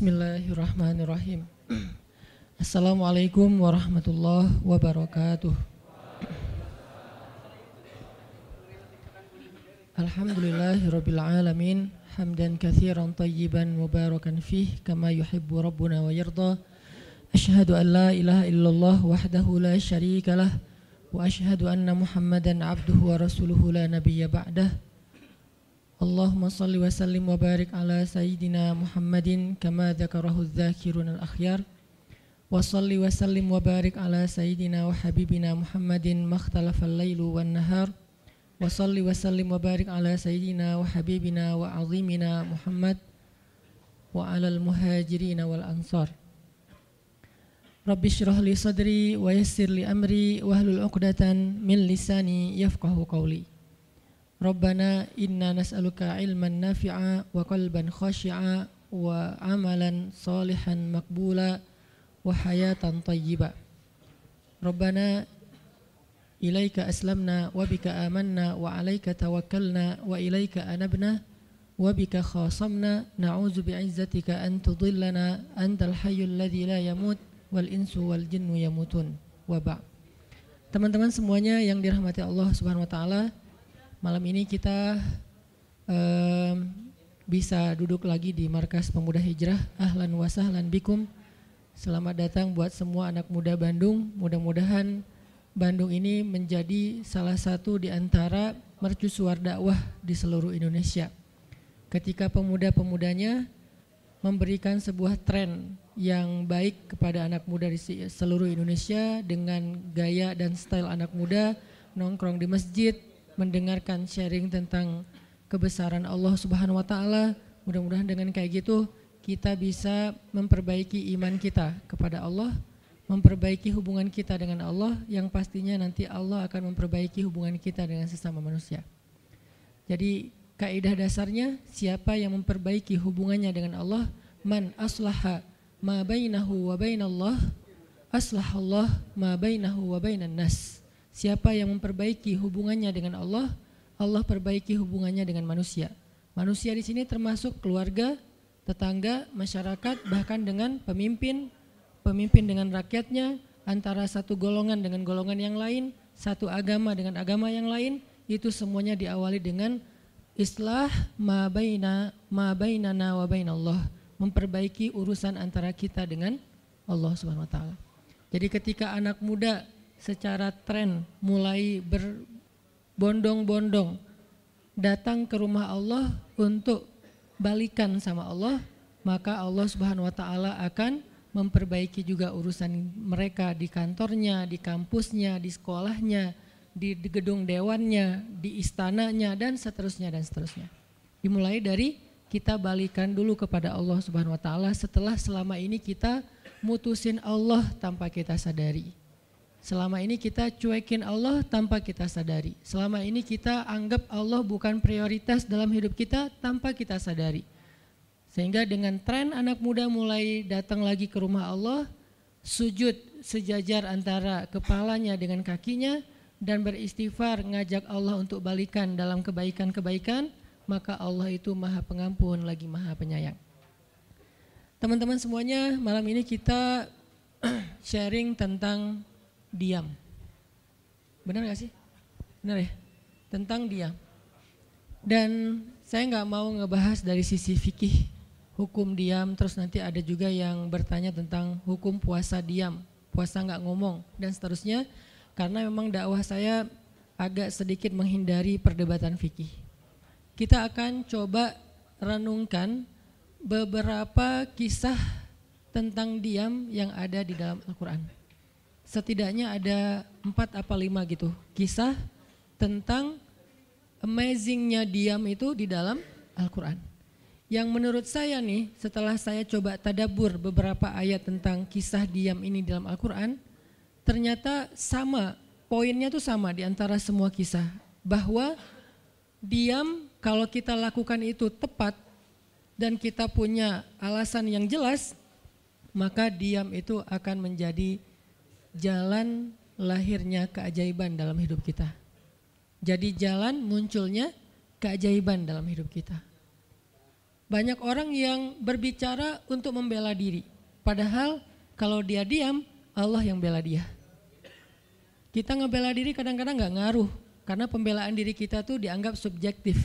Bismillahirrahmanirrahim. Assalamualaikum warahmatullahi wabarakatuh. Alhamdulillahirabbil alamin hamdan katsiran tayyiban mubarakan fih kama yuhibbu rabbuna wa yarda. Ashhadu an la ilaha illallah wahdahu la syarika lah wa ashhadu anna Muhammadan abduhu wa rasuluhu la nabiyya ba'dah. Allahumma salli wa sallim wa barik ala sayyidina Muhammadin kama dzakarahu dzakirun al-akhyar wa salli wa sallim wa barik ala sayyidina wa habibina Muhammadin makhtalafa al-lailu wan nahar wa salli wa sallim wa barik ala sayyidina wa habibina wa azimina Muhammad wa ala al-muhajirin wal ansar Rabbana inna nas'aluka ilman nafi'a wa qalban khashi'a wa amalan salihan makbula wa hayatan tayyiba. Rabbana ilaika aslamna wa bika amanna wa alaika tawakkalna wa ilaika anabna wa bika khasamna. Na'udzu bi'izzatika an tudillana antal hayyul ladzi la yamut wal insu wal jinnu yamutun. Wa ba' Teman-teman semuanya yang dirahmati Allah Subhanahu wa taala, Malam ini kita um, bisa duduk lagi di Markas Pemuda Hijrah. Ahlan wa sahlan bikum. Selamat datang buat semua anak muda Bandung. Mudah-mudahan Bandung ini menjadi salah satu di antara mercusuar dakwah di seluruh Indonesia. Ketika pemuda-pemudanya memberikan sebuah tren yang baik kepada anak muda di seluruh Indonesia dengan gaya dan style anak muda nongkrong di masjid, mendengarkan sharing tentang kebesaran Allah Subhanahu wa taala. Mudah-mudahan dengan kayak gitu kita bisa memperbaiki iman kita kepada Allah, memperbaiki hubungan kita dengan Allah yang pastinya nanti Allah akan memperbaiki hubungan kita dengan sesama manusia. Jadi kaidah dasarnya siapa yang memperbaiki hubungannya dengan Allah, man aslaha ma bainahu wa bainallah aslahallah ma bainahu wa bainan nas. Siapa yang memperbaiki hubungannya dengan Allah, Allah perbaiki hubungannya dengan manusia. Manusia di sini termasuk keluarga, tetangga, masyarakat, bahkan dengan pemimpin, pemimpin dengan rakyatnya, antara satu golongan dengan golongan yang lain, satu agama dengan agama yang lain, itu semuanya diawali dengan islah ma baina ma bainana memperbaiki urusan antara kita dengan Allah Subhanahu wa taala. Jadi ketika anak muda secara tren mulai berbondong-bondong datang ke rumah Allah untuk balikan sama Allah, maka Allah Subhanahu wa taala akan memperbaiki juga urusan mereka di kantornya, di kampusnya, di sekolahnya, di gedung dewannya, di istananya dan seterusnya dan seterusnya. Dimulai dari kita balikan dulu kepada Allah Subhanahu wa taala setelah selama ini kita mutusin Allah tanpa kita sadari. Selama ini kita cuekin Allah tanpa kita sadari. Selama ini kita anggap Allah bukan prioritas dalam hidup kita tanpa kita sadari. Sehingga dengan tren anak muda mulai datang lagi ke rumah Allah, sujud sejajar antara kepalanya dengan kakinya dan beristighfar ngajak Allah untuk balikan dalam kebaikan-kebaikan, maka Allah itu maha pengampun lagi maha penyayang. Teman-teman semuanya, malam ini kita sharing tentang diam. Benar gak sih? Benar ya? Tentang diam. Dan saya nggak mau ngebahas dari sisi fikih hukum diam, terus nanti ada juga yang bertanya tentang hukum puasa diam, puasa nggak ngomong dan seterusnya. Karena memang dakwah saya agak sedikit menghindari perdebatan fikih. Kita akan coba renungkan beberapa kisah tentang diam yang ada di dalam Al-Quran setidaknya ada empat apa lima gitu kisah tentang amazingnya diam itu di dalam Al-Quran. Yang menurut saya nih setelah saya coba tadabur beberapa ayat tentang kisah diam ini dalam Al-Quran, ternyata sama, poinnya tuh sama di antara semua kisah. Bahwa diam kalau kita lakukan itu tepat dan kita punya alasan yang jelas, maka diam itu akan menjadi jalan lahirnya keajaiban dalam hidup kita. Jadi jalan munculnya keajaiban dalam hidup kita. banyak orang yang berbicara untuk membela diri. Padahal kalau dia diam, Allah yang bela dia. Kita ngebela diri kadang-kadang nggak ngaruh karena pembelaan diri kita tuh dianggap subjektif.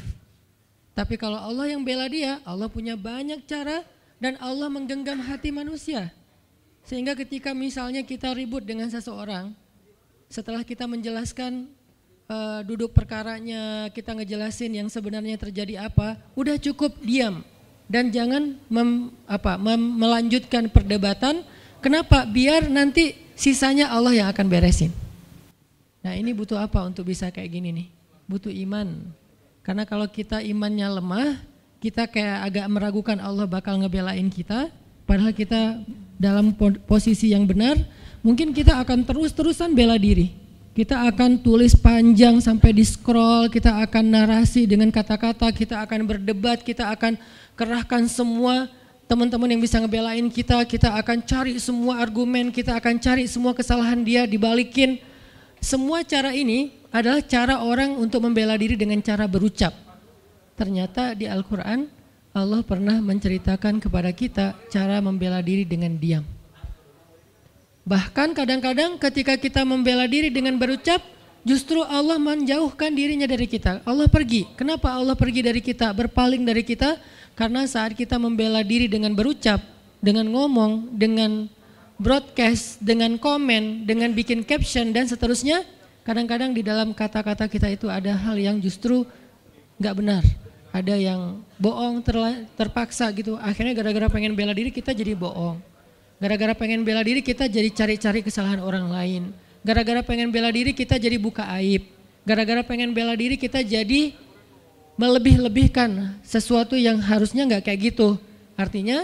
Tapi kalau Allah yang bela dia, Allah punya banyak cara dan Allah menggenggam hati manusia. Sehingga ketika misalnya kita ribut dengan seseorang, setelah kita menjelaskan uh, duduk perkaranya, kita ngejelasin yang sebenarnya terjadi apa, udah cukup diam dan jangan mem, apa, mem, melanjutkan perdebatan. Kenapa? Biar nanti sisanya Allah yang akan beresin. Nah ini butuh apa untuk bisa kayak gini nih? Butuh iman. Karena kalau kita imannya lemah, kita kayak agak meragukan Allah bakal ngebelain kita. Padahal kita dalam posisi yang benar, mungkin kita akan terus-terusan bela diri. Kita akan tulis panjang sampai di scroll, kita akan narasi dengan kata-kata, kita akan berdebat, kita akan kerahkan semua teman-teman yang bisa ngebelain kita, kita akan cari semua argumen, kita akan cari semua kesalahan dia dibalikin. Semua cara ini adalah cara orang untuk membela diri dengan cara berucap. Ternyata di Al-Quran Allah pernah menceritakan kepada kita cara membela diri dengan diam. Bahkan kadang-kadang ketika kita membela diri dengan berucap, justru Allah menjauhkan dirinya dari kita. Allah pergi. Kenapa Allah pergi dari kita, berpaling dari kita? Karena saat kita membela diri dengan berucap, dengan ngomong, dengan broadcast, dengan komen, dengan bikin caption dan seterusnya, kadang-kadang di dalam kata-kata kita itu ada hal yang justru nggak benar. Ada yang bohong terpaksa gitu. Akhirnya gara-gara pengen bela diri kita jadi bohong Gara-gara pengen bela diri kita jadi cari-cari kesalahan orang lain. Gara-gara pengen bela diri kita jadi buka aib. Gara-gara pengen bela diri kita jadi melebih-lebihkan sesuatu yang harusnya nggak kayak gitu. Artinya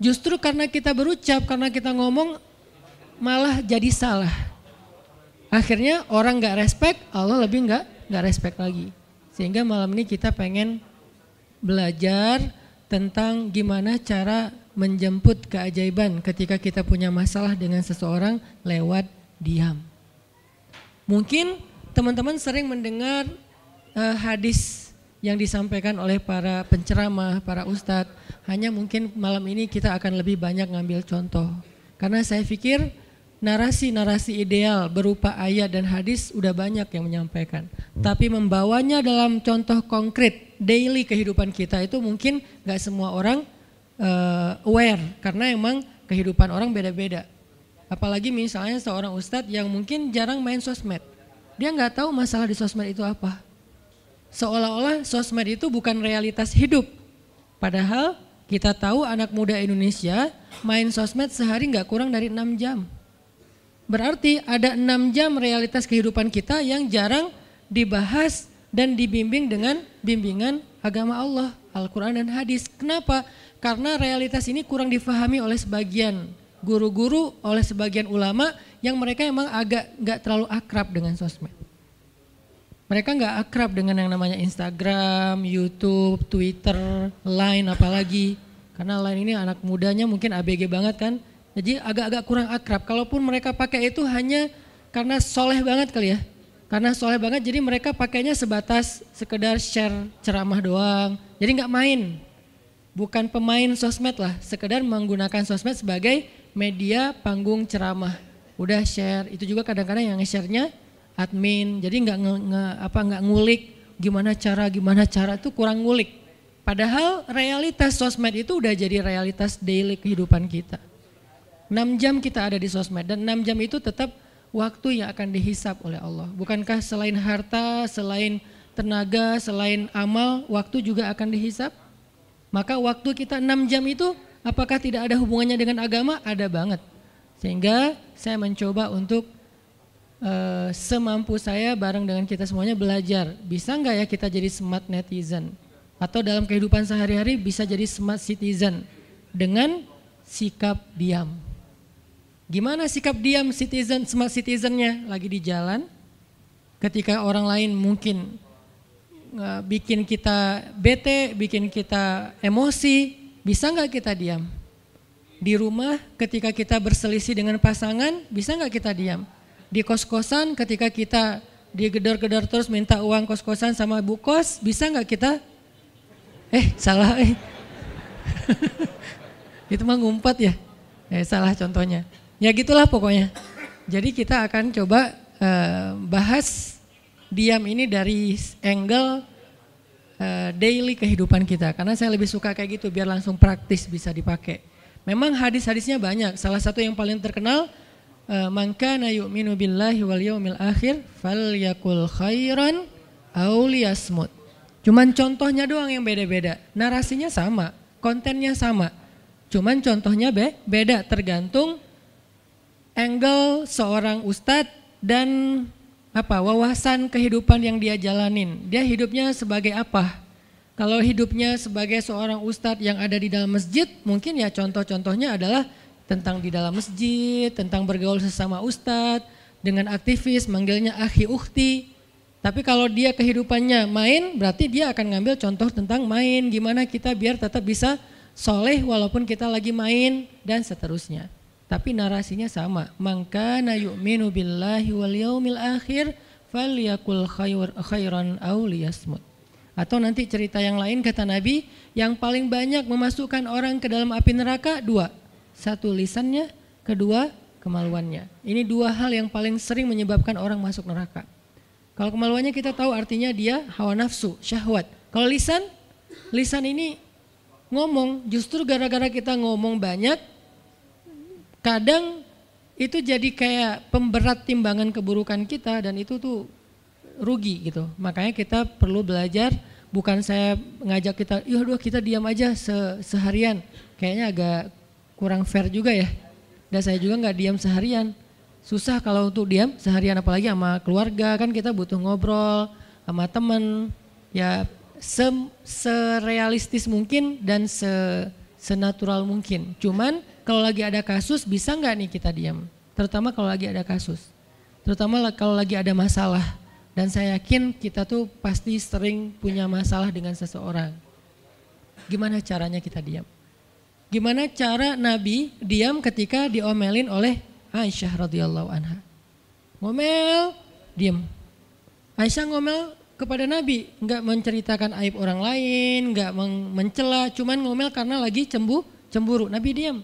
justru karena kita berucap, karena kita ngomong malah jadi salah. Akhirnya orang nggak respect, Allah lebih nggak nggak respect lagi. Sehingga malam ini kita pengen belajar tentang gimana cara menjemput keajaiban ketika kita punya masalah dengan seseorang lewat diam. Mungkin teman-teman sering mendengar uh, hadis yang disampaikan oleh para penceramah, para ustadz. Hanya mungkin malam ini kita akan lebih banyak ngambil contoh. Karena saya pikir narasi-narasi ideal berupa ayat dan hadis udah banyak yang menyampaikan. Tapi membawanya dalam contoh konkret daily kehidupan kita itu mungkin gak semua orang uh, aware karena emang kehidupan orang beda-beda. Apalagi misalnya seorang ustadz yang mungkin jarang main sosmed. Dia nggak tahu masalah di sosmed itu apa. Seolah-olah sosmed itu bukan realitas hidup. Padahal kita tahu anak muda Indonesia main sosmed sehari nggak kurang dari 6 jam. Berarti ada 6 jam realitas kehidupan kita yang jarang dibahas dan dibimbing dengan bimbingan agama Allah, Al-Quran dan hadis. Kenapa? Karena realitas ini kurang difahami oleh sebagian guru-guru, oleh sebagian ulama yang mereka emang agak nggak terlalu akrab dengan sosmed. Mereka nggak akrab dengan yang namanya Instagram, YouTube, Twitter, Line apalagi. Karena Line ini anak mudanya mungkin ABG banget kan. Jadi agak-agak kurang akrab. Kalaupun mereka pakai itu hanya karena soleh banget kali ya. Karena soleh banget jadi mereka pakainya sebatas sekedar share ceramah doang. Jadi nggak main bukan pemain sosmed lah, sekedar menggunakan sosmed sebagai media panggung ceramah. Udah share, itu juga kadang-kadang yang nge-share-nya admin, jadi nggak apa nggak ngulik gimana cara gimana cara itu kurang ngulik. Padahal realitas sosmed itu udah jadi realitas daily kehidupan kita. 6 jam kita ada di sosmed dan 6 jam itu tetap waktu yang akan dihisap oleh Allah. Bukankah selain harta, selain tenaga, selain amal, waktu juga akan dihisap? Maka waktu kita 6 jam itu apakah tidak ada hubungannya dengan agama? Ada banget. Sehingga saya mencoba untuk uh, semampu saya bareng dengan kita semuanya belajar. Bisa nggak ya kita jadi smart netizen? Atau dalam kehidupan sehari-hari bisa jadi smart citizen dengan sikap diam. Gimana sikap diam citizen, smart citizennya? Lagi di jalan, ketika orang lain mungkin bikin kita bete, bikin kita emosi, bisa nggak kita diam? Di rumah ketika kita berselisih dengan pasangan, bisa nggak kita diam? Di kos-kosan ketika kita digedor-gedor terus minta uang kos-kosan sama bu kos, bisa nggak kita? Eh salah eh. itu mah ngumpet ya. Eh, salah contohnya. Ya gitulah pokoknya. Jadi kita akan coba uh, bahas diam ini dari angle uh, daily kehidupan kita. Karena saya lebih suka kayak gitu biar langsung praktis bisa dipakai. Memang hadis-hadisnya banyak. Salah satu yang paling terkenal uh, man kana yu'minu billahi wal yaumil akhir falyakul khairan aw liyasmut. Cuman contohnya doang yang beda-beda. Narasinya sama, kontennya sama. Cuman contohnya be beda tergantung angle seorang ustadz dan apa wawasan kehidupan yang dia jalanin. Dia hidupnya sebagai apa? Kalau hidupnya sebagai seorang ustadz yang ada di dalam masjid, mungkin ya contoh-contohnya adalah tentang di dalam masjid, tentang bergaul sesama ustadz, dengan aktivis, manggilnya akhi ukti, tapi kalau dia kehidupannya main, berarti dia akan ngambil contoh tentang main. Gimana kita biar tetap bisa soleh walaupun kita lagi main dan seterusnya. Tapi narasinya sama. Maka na yu'minu billahi wal yaumil akhir falyakul khairan aw liyasmut. Atau nanti cerita yang lain kata Nabi, yang paling banyak memasukkan orang ke dalam api neraka dua. Satu lisannya, kedua kemaluannya. Ini dua hal yang paling sering menyebabkan orang masuk neraka. Kalau kemaluannya kita tahu artinya dia hawa nafsu, syahwat. Kalau lisan, lisan ini ngomong, justru gara-gara kita ngomong banyak, kadang itu jadi kayak pemberat timbangan keburukan kita dan itu tuh rugi gitu. Makanya kita perlu belajar, bukan saya ngajak kita, ya dua kita diam aja se seharian. Kayaknya agak kurang fair juga ya. Dan saya juga nggak diam seharian susah kalau untuk diam seharian apalagi sama keluarga kan kita butuh ngobrol sama temen ya se serealistis mungkin dan se senatural mungkin. Cuman kalau lagi ada kasus bisa nggak nih kita diam? Terutama kalau lagi ada kasus. Terutama kalau lagi ada masalah. Dan saya yakin kita tuh pasti sering punya masalah dengan seseorang. Gimana caranya kita diam? Gimana cara Nabi diam ketika diomelin oleh Aisyah radhiyallahu anha. Ngomel, diam. Aisyah ngomel kepada Nabi, nggak menceritakan aib orang lain, nggak mencela, cuman ngomel karena lagi cembu, cemburu. Nabi diam.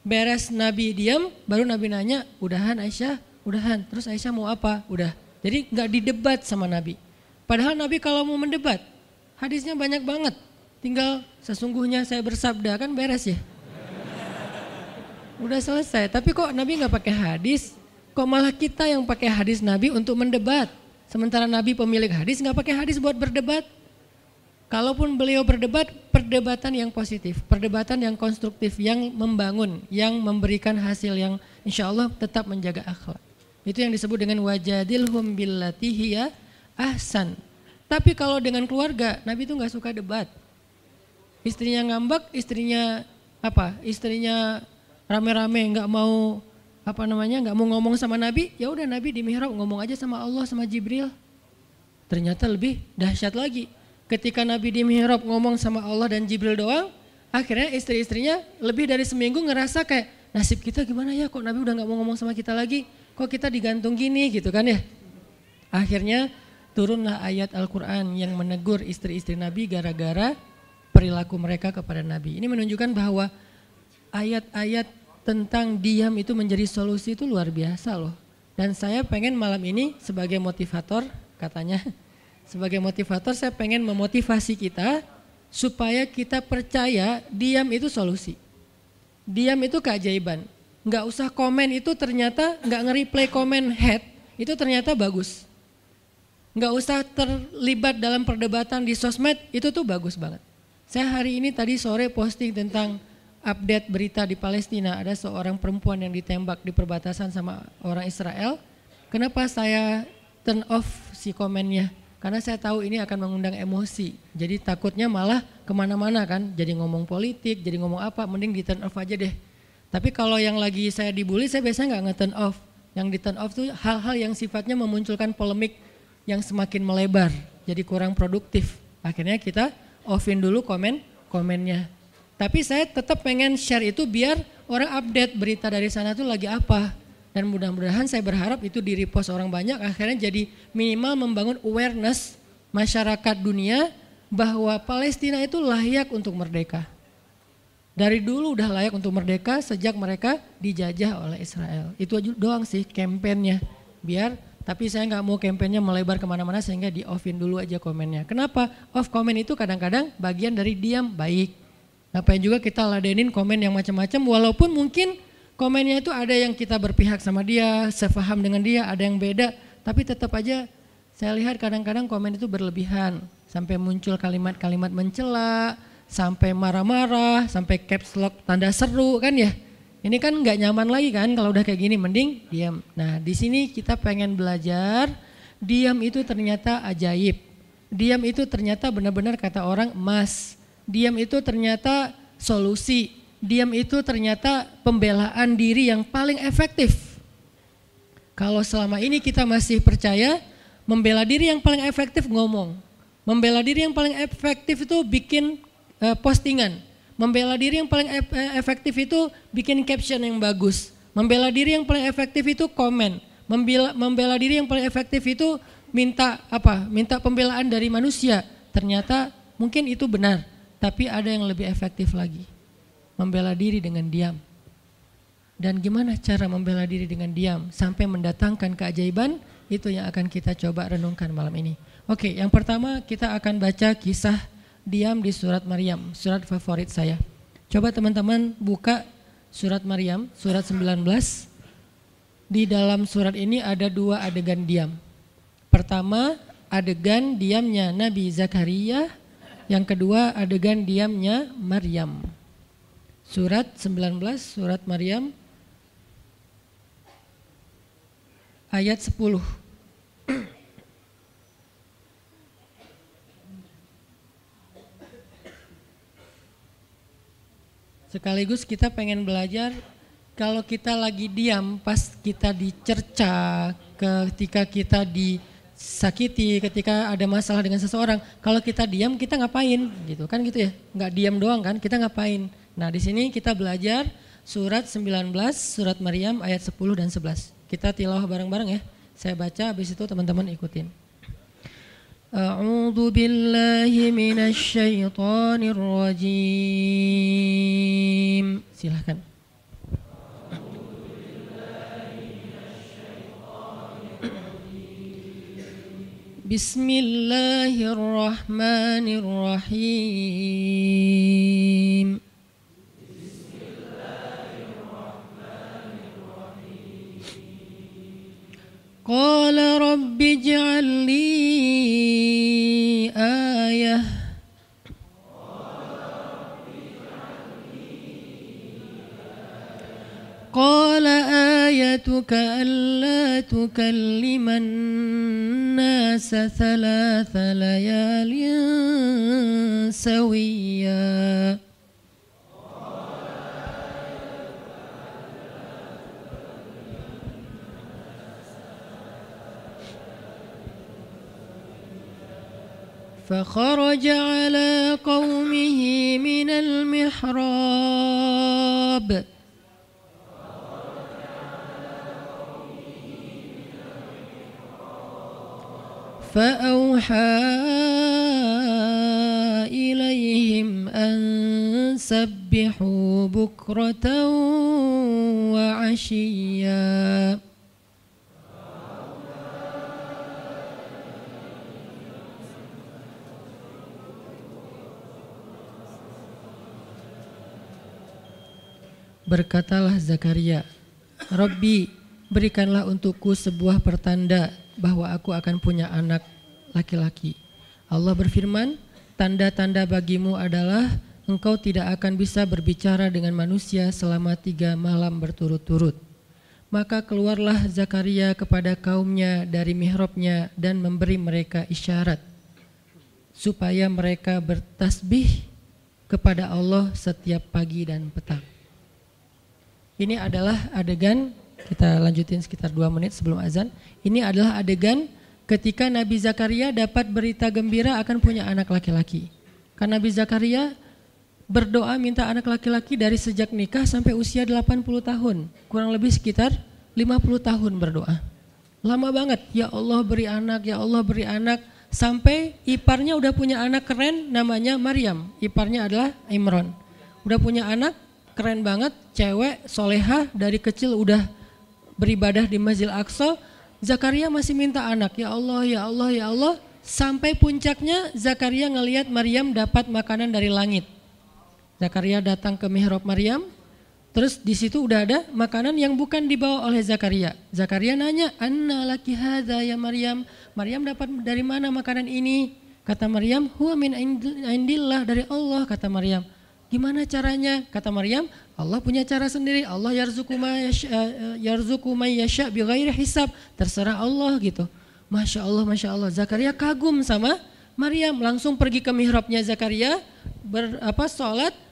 Beres Nabi diam, baru Nabi nanya, udahan Aisyah, udahan. Terus Aisyah mau apa? Udah. Jadi nggak didebat sama Nabi. Padahal Nabi kalau mau mendebat, hadisnya banyak banget. Tinggal sesungguhnya saya bersabda kan beres ya. Udah selesai. Tapi kok Nabi nggak pakai hadis? Kok malah kita yang pakai hadis Nabi untuk mendebat? Sementara Nabi pemilik hadis nggak pakai hadis buat berdebat. Kalaupun beliau berdebat, perdebatan yang positif, perdebatan yang konstruktif, yang membangun, yang memberikan hasil yang insya Allah tetap menjaga akhlak. Itu yang disebut dengan wajadilhum billatihi ya ahsan. Tapi kalau dengan keluarga, Nabi itu nggak suka debat. Istrinya ngambek, istrinya apa? Istrinya rame-rame nggak mau apa namanya nggak mau ngomong sama Nabi, ya udah Nabi di mihrab ngomong aja sama Allah sama Jibril. Ternyata lebih dahsyat lagi. Ketika Nabi di mihrab ngomong sama Allah dan Jibril doang, akhirnya istri-istrinya lebih dari seminggu ngerasa kayak nasib kita gimana ya kok Nabi udah nggak mau ngomong sama kita lagi, kok kita digantung gini gitu kan ya. Akhirnya turunlah ayat Al-Quran yang menegur istri-istri Nabi gara-gara perilaku mereka kepada Nabi. Ini menunjukkan bahwa ayat-ayat tentang diam itu menjadi solusi itu luar biasa loh. Dan saya pengen malam ini sebagai motivator katanya, sebagai motivator saya pengen memotivasi kita supaya kita percaya diam itu solusi. Diam itu keajaiban. Nggak usah komen itu ternyata nggak nge-replay komen head itu ternyata bagus. Nggak usah terlibat dalam perdebatan di sosmed itu tuh bagus banget. Saya hari ini tadi sore posting tentang update berita di Palestina ada seorang perempuan yang ditembak di perbatasan sama orang Israel. Kenapa saya turn off si komennya? Karena saya tahu ini akan mengundang emosi. Jadi takutnya malah ke mana-mana kan. Jadi ngomong politik, jadi ngomong apa, mending di turn off aja deh. Tapi kalau yang lagi saya dibully, saya biasanya nggak nge-turn off. Yang di turn off tuh hal-hal yang sifatnya memunculkan polemik yang semakin melebar. Jadi kurang produktif. Akhirnya kita offin dulu komen komennya tapi saya tetap pengen share itu biar orang update berita dari sana itu lagi apa. Dan mudah-mudahan saya berharap itu di repost orang banyak akhirnya jadi minimal membangun awareness masyarakat dunia bahwa Palestina itu layak untuk merdeka. Dari dulu udah layak untuk merdeka sejak mereka dijajah oleh Israel. Itu aja doang sih kampanyenya. Biar tapi saya nggak mau kampanyenya melebar ke mana-mana sehingga di offin dulu aja komennya. Kenapa? Off komen itu kadang-kadang bagian dari diam baik. Ngapain juga kita ladenin komen yang macam-macam walaupun mungkin komennya itu ada yang kita berpihak sama dia, sefaham dengan dia, ada yang beda. Tapi tetap aja saya lihat kadang-kadang komen itu berlebihan. Sampai muncul kalimat-kalimat mencela, sampai marah-marah, sampai caps lock tanda seru kan ya. Ini kan nggak nyaman lagi kan kalau udah kayak gini, mending diam. Nah di sini kita pengen belajar, diam itu ternyata ajaib. Diam itu ternyata benar-benar kata orang emas. Diam itu ternyata solusi. Diam itu ternyata pembelaan diri yang paling efektif. Kalau selama ini kita masih percaya membela diri yang paling efektif ngomong. Membela diri yang paling efektif itu bikin uh, postingan. Membela diri yang paling e efektif itu bikin caption yang bagus. Membela diri yang paling efektif itu komen. Membela, membela diri yang paling efektif itu minta apa? Minta pembelaan dari manusia. Ternyata mungkin itu benar, tapi ada yang lebih efektif lagi. Membela diri dengan diam. Dan gimana cara membela diri dengan diam sampai mendatangkan keajaiban? Itu yang akan kita coba renungkan malam ini. Oke, yang pertama kita akan baca kisah diam di surat Maryam, surat favorit saya. Coba teman-teman buka surat Maryam, surat 19. Di dalam surat ini ada dua adegan diam. Pertama, adegan diamnya Nabi Zakaria, yang kedua adegan diamnya Maryam. Surat 19, surat Maryam ayat 10. Sekaligus kita pengen belajar kalau kita lagi diam pas kita dicerca, ketika kita disakiti, ketika ada masalah dengan seseorang, kalau kita diam kita ngapain gitu kan gitu ya. Nggak diam doang kan, kita ngapain. Nah, di sini kita belajar surat 19, surat Maryam ayat 10 dan 11. Kita tilawah bareng-bareng ya. Saya baca habis itu teman-teman ikutin. A'udzu billahi minasy syaithanir rajim. Silahkan. Bismillahirrahmanirrahim. قال رب اجعل لي آية. قال آيتك ألا تكلم الناس ثلاث ليال سويا. فخرج على قومه من المحراب. فأوحى إليهم أن سبحوا بكرة وعشيا. Berkatalah Zakaria, Robbi, berikanlah untukku sebuah pertanda bahwa aku akan punya anak laki-laki. Allah berfirman, tanda-tanda bagimu adalah engkau tidak akan bisa berbicara dengan manusia selama tiga malam berturut-turut. Maka keluarlah Zakaria kepada kaumnya dari mihrabnya dan memberi mereka isyarat supaya mereka bertasbih kepada Allah setiap pagi dan petang. Ini adalah adegan kita lanjutin sekitar dua menit sebelum azan. Ini adalah adegan ketika Nabi Zakaria dapat berita gembira akan punya anak laki-laki. Karena Nabi Zakaria berdoa minta anak laki-laki dari sejak nikah sampai usia 80 tahun. Kurang lebih sekitar 50 tahun berdoa. Lama banget, ya Allah beri anak, ya Allah beri anak. Sampai iparnya udah punya anak keren namanya Maryam. Iparnya adalah Imron. udah punya anak, keren banget, cewek, soleha, dari kecil udah beribadah di Masjid Aqsa, Zakaria masih minta anak, ya Allah, ya Allah, ya Allah, sampai puncaknya Zakaria ngelihat Maryam dapat makanan dari langit. Zakaria datang ke mihrab Maryam, terus di situ udah ada makanan yang bukan dibawa oleh Zakaria. Zakaria nanya, "Anna laki hadza ya Maryam?" Maryam dapat dari mana makanan ini? Kata Maryam, "Huwa min indillah dari Allah," kata Maryam. Gimana caranya? Kata Maryam, Allah punya cara sendiri. Allah yarzuku ma yasha, eh, yasha bi ghairi hisab. Terserah Allah gitu. Masya Allah, Masya Allah. Zakaria kagum sama Maryam. Langsung pergi ke mihrabnya Zakaria, ber, apa,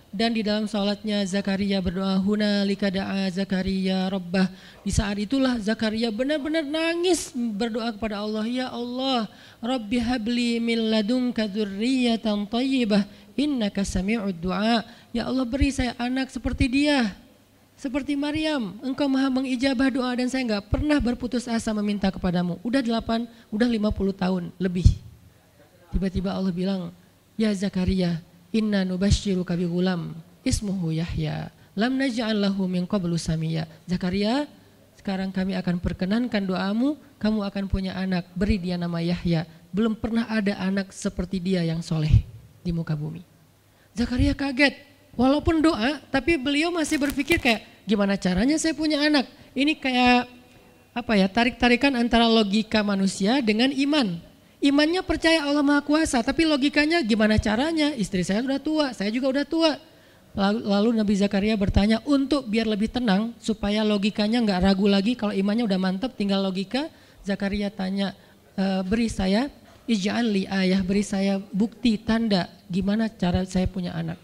dan di dalam sholatnya Zakaria berdoa huna da'a Zakaria Rabbah di saat itulah Zakaria benar-benar nangis berdoa kepada Allah ya Allah Rabbi habli min ladunka dzurriyyatan thayyibah innaka sami'ud du'a. Ya Allah beri saya anak seperti dia. Seperti Maryam, engkau maha mengijabah doa dan saya enggak pernah berputus asa meminta kepadamu. Udah 8, udah 50 tahun lebih. Tiba-tiba Allah bilang, Ya Zakaria, inna nubashiruka bi gulam, ismuhu Yahya. Lam naj'al lahu min qablu samia. Zakaria, sekarang kami akan perkenankan doamu, kamu akan punya anak, beri dia nama Yahya. Belum pernah ada anak seperti dia yang soleh di muka bumi. Zakaria kaget, walaupun doa, tapi beliau masih berpikir kayak gimana caranya saya punya anak. Ini kayak apa ya tarik-tarikan antara logika manusia dengan iman. Imannya percaya Allah Maha Kuasa, tapi logikanya gimana caranya? Istri saya sudah tua, saya juga udah tua. Lalu, lalu Nabi Zakaria bertanya untuk biar lebih tenang supaya logikanya nggak ragu lagi kalau imannya udah mantap tinggal logika. Zakaria tanya e, beri saya ij'al li ayah beri saya bukti tanda gimana cara saya punya anak.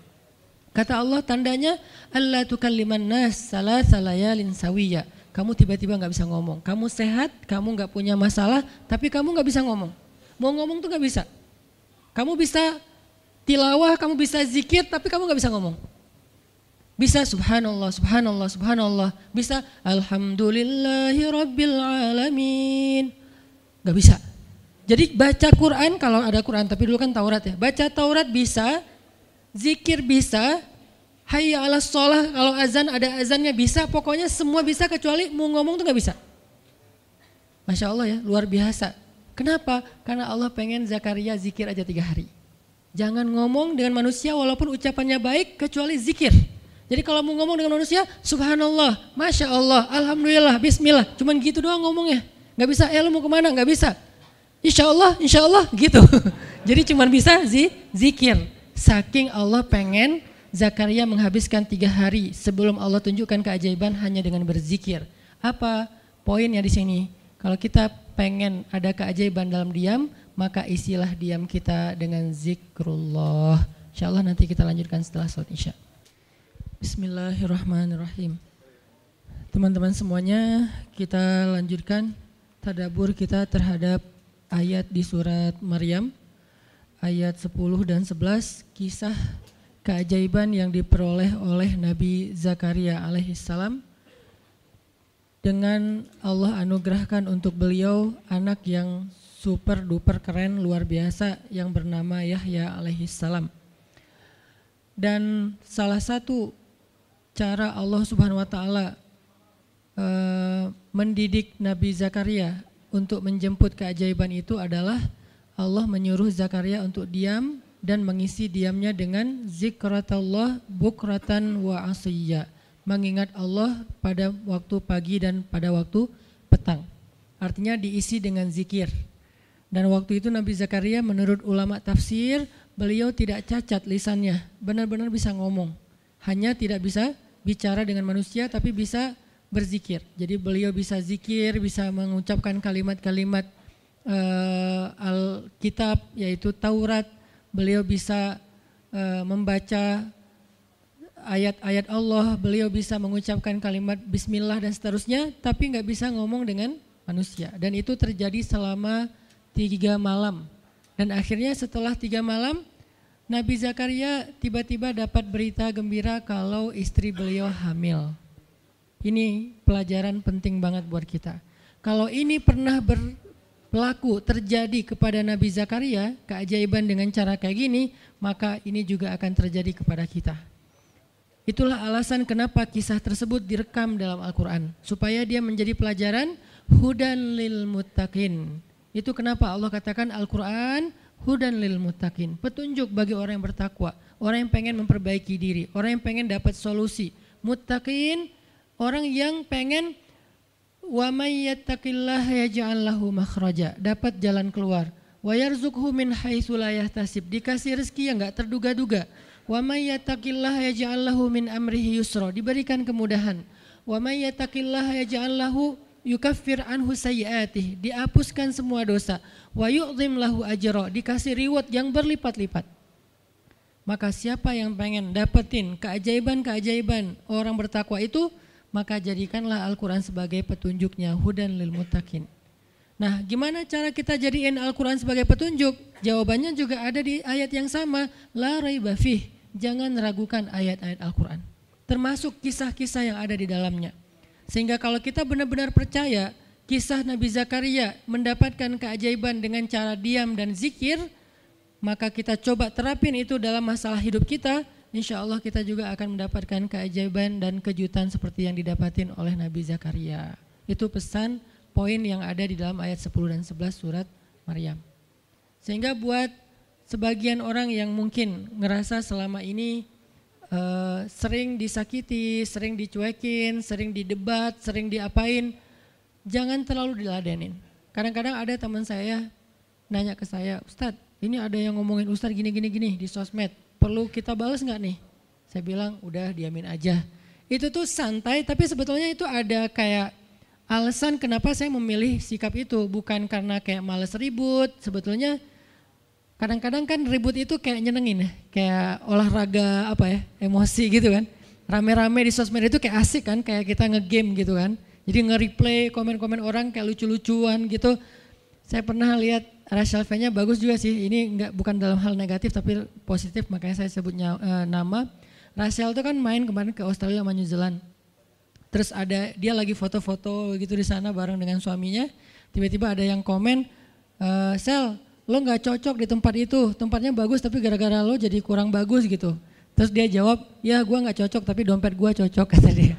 Kata Allah tandanya Allah tukalliman nas salah salayalin sawiya. Kamu tiba-tiba nggak bisa ngomong. Kamu sehat, kamu nggak punya masalah, tapi kamu nggak bisa ngomong. Mau ngomong tuh nggak bisa. Kamu bisa tilawah, kamu bisa zikir, tapi kamu nggak bisa ngomong. Bisa subhanallah, subhanallah, subhanallah. Bisa alhamdulillahi rabbil. Gak bisa. Jadi baca Quran kalau ada Quran, tapi dulu kan Taurat ya. Baca Taurat bisa, zikir bisa, hayya ala sholah kalau azan ada azannya bisa, pokoknya semua bisa kecuali mau ngomong tuh gak bisa. Masya Allah ya, luar biasa. Kenapa? Karena Allah pengen Zakaria zikir aja tiga hari. Jangan ngomong dengan manusia walaupun ucapannya baik kecuali zikir. Jadi kalau mau ngomong dengan manusia, subhanallah, masya Allah, alhamdulillah, bismillah. Cuman gitu doang ngomongnya. Gak bisa, eh lu mau ke mana? Gak bisa. Insya Allah, insya Allah gitu. Jadi cuma bisa zi, zikir. Saking Allah pengen Zakaria menghabiskan tiga hari sebelum Allah tunjukkan keajaiban hanya dengan berzikir. Apa poinnya di sini? Kalau kita pengen ada keajaiban dalam diam, maka isilah diam kita dengan zikrullah. Insya Allah nanti kita lanjutkan setelah sholat isya. Bismillahirrahmanirrahim. Teman-teman semuanya, kita lanjutkan tadabur kita terhadap ayat di surat Maryam ayat 10 dan 11 kisah keajaiban yang diperoleh oleh Nabi Zakaria alaihissalam dengan Allah anugerahkan untuk beliau anak yang super duper keren luar biasa yang bernama Yahya alaihissalam. Dan salah satu cara Allah Subhanahu wa taala uh, mendidik Nabi Zakaria untuk menjemput keajaiban itu adalah Allah menyuruh Zakaria untuk diam dan mengisi diamnya dengan zikratullah bukratan wa asiyya. Mengingat Allah pada waktu pagi dan pada waktu petang. Artinya diisi dengan zikir. Dan waktu itu Nabi Zakaria menurut ulama tafsir, beliau tidak cacat lisannya, benar-benar bisa ngomong. Hanya tidak bisa bicara dengan manusia tapi bisa berzikir. Jadi beliau bisa zikir, bisa mengucapkan kalimat-kalimat uh, Alkitab yaitu Taurat. Beliau bisa uh, membaca ayat-ayat Allah, beliau bisa mengucapkan kalimat Bismillah dan seterusnya, tapi nggak bisa ngomong dengan manusia. Dan itu terjadi selama tiga malam. Dan akhirnya setelah tiga malam, Nabi Zakaria tiba-tiba dapat berita gembira kalau istri beliau hamil. Ini pelajaran penting banget buat kita. Kalau ini pernah berlaku terjadi kepada Nabi Zakaria, keajaiban dengan cara kayak gini, maka ini juga akan terjadi kepada kita. Itulah alasan kenapa kisah tersebut direkam dalam Al-Quran. Supaya dia menjadi pelajaran hudan lil muttaqin. Itu kenapa Allah katakan Al-Quran hudan lil muttaqin. Petunjuk bagi orang yang bertakwa. Orang yang pengen memperbaiki diri. Orang yang pengen dapat solusi. Muttaqin, orang yang pengen wa may yattaqillah yaj'al lahu makhraja. Dapat jalan keluar. Wa yarzuqhu min haitsu la yahtasib. Dikasih rezeki yang enggak terduga-duga Wa may yattaqillaha yaj'al lahu min amrihi yusra. Diberikan kemudahan. Wa may yattaqillaha yaj'al lahu yukaffir anhu sayyi'atih. Dihapuskan semua dosa. Wa yu'zim lahu ajra. Dikasih reward yang berlipat-lipat. Maka siapa yang pengen dapetin keajaiban-keajaiban orang bertakwa itu, maka jadikanlah Al-Quran sebagai petunjuknya hudan lil mutakin. Nah, gimana cara kita jadiin Al-Quran sebagai petunjuk? Jawabannya juga ada di ayat yang sama, la raibafih jangan ragukan ayat-ayat Al-Quran. Termasuk kisah-kisah yang ada di dalamnya. Sehingga kalau kita benar-benar percaya kisah Nabi Zakaria mendapatkan keajaiban dengan cara diam dan zikir, maka kita coba terapin itu dalam masalah hidup kita, insya Allah kita juga akan mendapatkan keajaiban dan kejutan seperti yang didapatin oleh Nabi Zakaria. Itu pesan poin yang ada di dalam ayat 10 dan 11 surat Maryam. Sehingga buat sebagian orang yang mungkin ngerasa selama ini uh, sering disakiti, sering dicuekin, sering didebat, sering diapain, jangan terlalu diladenin. Kadang-kadang ada teman saya nanya ke saya, Ustadz ini ada yang ngomongin Ustadz gini-gini gini di sosmed, perlu kita balas nggak nih? Saya bilang udah diamin aja. Itu tuh santai tapi sebetulnya itu ada kayak alasan kenapa saya memilih sikap itu. Bukan karena kayak males ribut, sebetulnya Kadang-kadang kan ribut itu kayak nyenengin ya, kayak olahraga apa ya, emosi gitu kan. Rame-rame di sosmed itu kayak asik kan, kayak kita ngegame gitu kan. Jadi nge-replay komen-komen orang kayak lucu-lucuan gitu. Saya pernah lihat Rachel V-nya bagus juga sih. Ini enggak bukan dalam hal negatif tapi positif makanya saya sebutnya uh, nama. Rachel itu kan main kemarin ke Australia sama New Zealand. Terus ada dia lagi foto-foto gitu di sana bareng dengan suaminya. Tiba-tiba ada yang komen, uh, Sel lo nggak cocok di tempat itu, tempatnya bagus tapi gara-gara lo jadi kurang bagus gitu. Terus dia jawab, ya gue nggak cocok tapi dompet gue cocok kata dia.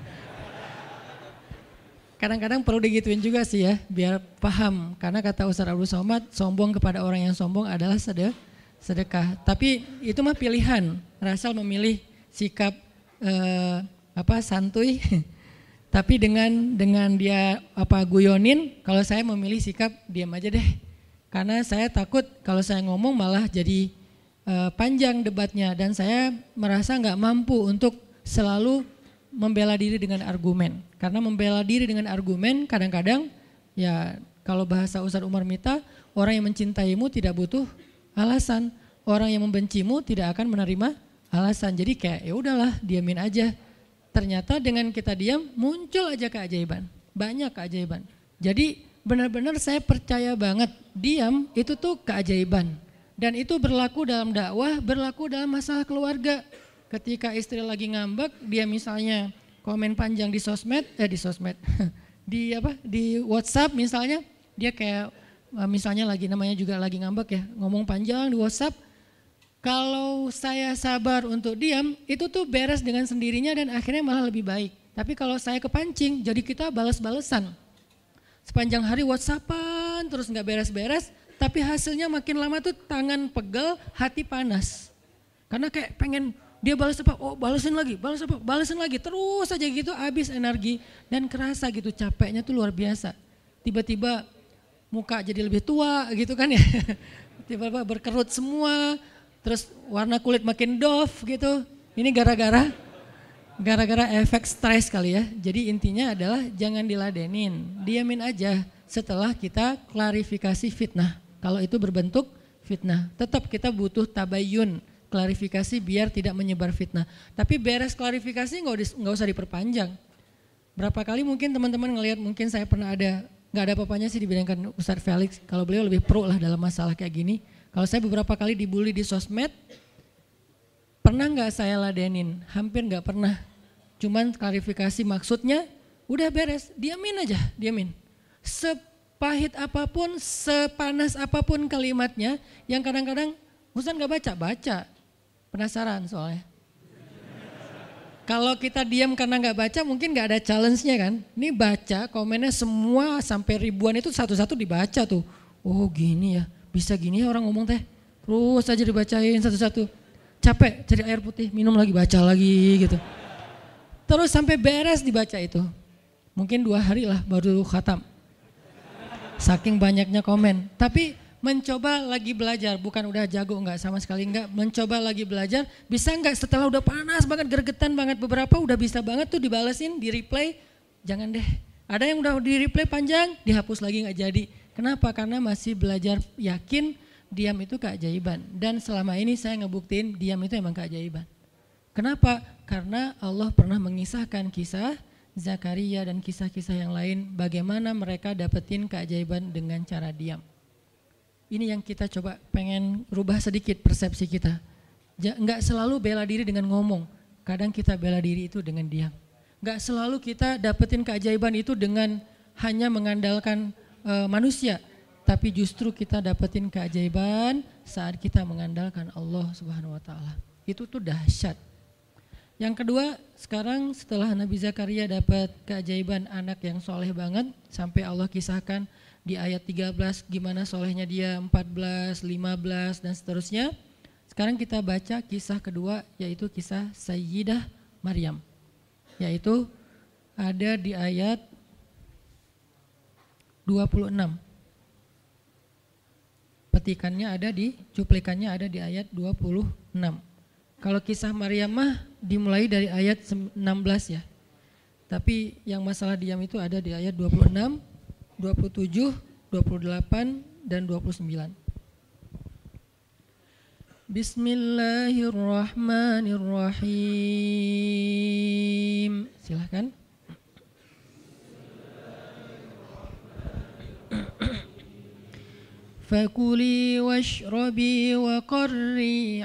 Kadang-kadang perlu digituin juga sih ya, biar paham. Karena kata Ustaz Abdul Somad, sombong kepada orang yang sombong adalah sedekah. Tapi itu mah pilihan. Rasal memilih sikap eh, apa santuy, tapi dengan dengan dia apa guyonin. Kalau saya memilih sikap diam aja deh karena saya takut kalau saya ngomong malah jadi uh, panjang debatnya dan saya merasa nggak mampu untuk selalu membela diri dengan argumen. Karena membela diri dengan argumen kadang-kadang ya kalau bahasa Ustaz Umar Mita, orang yang mencintaimu tidak butuh alasan, orang yang membencimu tidak akan menerima alasan. Jadi kayak ya udahlah, diamin aja. Ternyata dengan kita diam muncul aja keajaiban, banyak keajaiban. Jadi benar-benar saya percaya banget diam itu tuh keajaiban. Dan itu berlaku dalam dakwah, berlaku dalam masalah keluarga. Ketika istri lagi ngambek, dia misalnya komen panjang di sosmed, eh di sosmed, di apa, di WhatsApp misalnya, dia kayak eh, misalnya lagi namanya juga lagi ngambek ya, ngomong panjang di WhatsApp. Kalau saya sabar untuk diam, itu tuh beres dengan sendirinya dan akhirnya malah lebih baik. Tapi kalau saya kepancing, jadi kita balas-balesan sepanjang hari whatsappan terus nggak beres-beres, tapi hasilnya makin lama tuh tangan pegel, hati panas. Karena kayak pengen dia balas apa, oh balasin lagi, balas apa, balasin lagi, terus aja gitu habis energi dan kerasa gitu capeknya tuh luar biasa. Tiba-tiba muka jadi lebih tua gitu kan ya, tiba-tiba berkerut semua, terus warna kulit makin doff gitu. Ini gara-gara Gara-gara efek stres kali ya. Jadi intinya adalah jangan diladenin, diamin aja setelah kita klarifikasi fitnah. Kalau itu berbentuk fitnah, tetap kita butuh tabayun, klarifikasi biar tidak menyebar fitnah. Tapi beres klarifikasi nggak usah diperpanjang. Berapa kali mungkin teman-teman ngelihat mungkin saya pernah ada nggak ada apa-apanya sih dibandingkan Ustadz Felix. Kalau beliau lebih pro lah dalam masalah kayak gini. Kalau saya beberapa kali dibully di sosmed, Pernah nggak saya ladenin? Hampir nggak pernah. Cuman klarifikasi maksudnya udah beres, diamin aja, diamin. Sepahit apa pun, sepanas apa pun kalimatnya, yang kadang-kadang Ustaz nggak baca, baca. Penasaran soalnya. Kalau kita diam karena nggak baca mungkin nggak ada challenge-nya kan. Ini baca komennya semua sampai ribuan itu satu-satu dibaca tuh. Oh gini ya, bisa gini ya orang ngomong teh. Terus aja dibacain satu-satu. Capek cari air putih, minum lagi, baca lagi gitu. Terus sampai beres dibaca itu. Mungkin dua hari lah baru khatam. Saking banyaknya komen. Tapi mencoba lagi belajar, bukan udah jago enggak sama sekali enggak, mencoba lagi belajar, bisa enggak setelah udah panas banget, gergetan banget beberapa udah bisa banget tuh dibalesin, di replay, jangan deh. Ada yang udah di replay panjang, dihapus lagi enggak jadi. Kenapa? Karena masih belajar yakin diam itu keajaiban. Dan selama ini saya ngebuktiin diam itu emang keajaiban. Kenapa? Karena Allah pernah mengisahkan kisah Zakaria dan kisah-kisah yang lain bagaimana mereka dapetin keajaiban dengan cara diam. Ini yang kita coba pengen rubah sedikit persepsi kita. Enggak selalu bela diri dengan ngomong. Kadang kita bela diri itu dengan diam. Enggak selalu kita dapetin keajaiban itu dengan hanya mengandalkan uh, manusia. Tapi justru kita dapetin keajaiban saat kita mengandalkan Allah Subhanahu wa taala. Itu tuh dahsyat. Yang kedua, sekarang setelah Nabi Zakaria dapat keajaiban anak yang soleh banget, sampai Allah kisahkan di ayat 13 gimana solehnya dia 14, 15 dan seterusnya. Sekarang kita baca kisah kedua yaitu kisah Sayyidah Maryam. Yaitu ada di ayat 26. Petikannya ada di, cuplikannya ada di ayat 26. Kalau kisah Maryam mah dimulai dari ayat 16 ya. Tapi yang masalah diam itu ada di ayat 26 27, 28, dan 29. Bismillahirrahmanirrahim. Silahkan. Fakuli washrabi wa qarri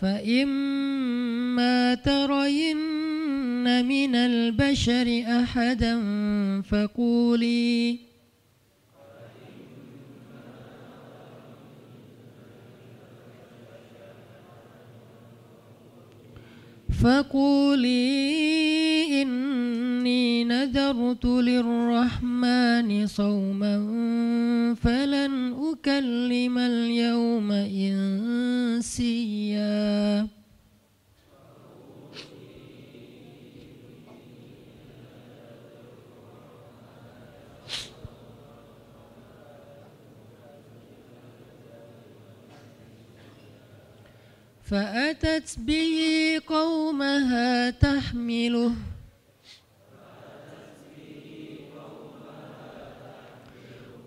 فإما ترين من البشر أحدا فقولي فقولي إني نذرت للرحمن صوما فلن أكلم اليوم إنسيا. فأتت به قومها تحمله.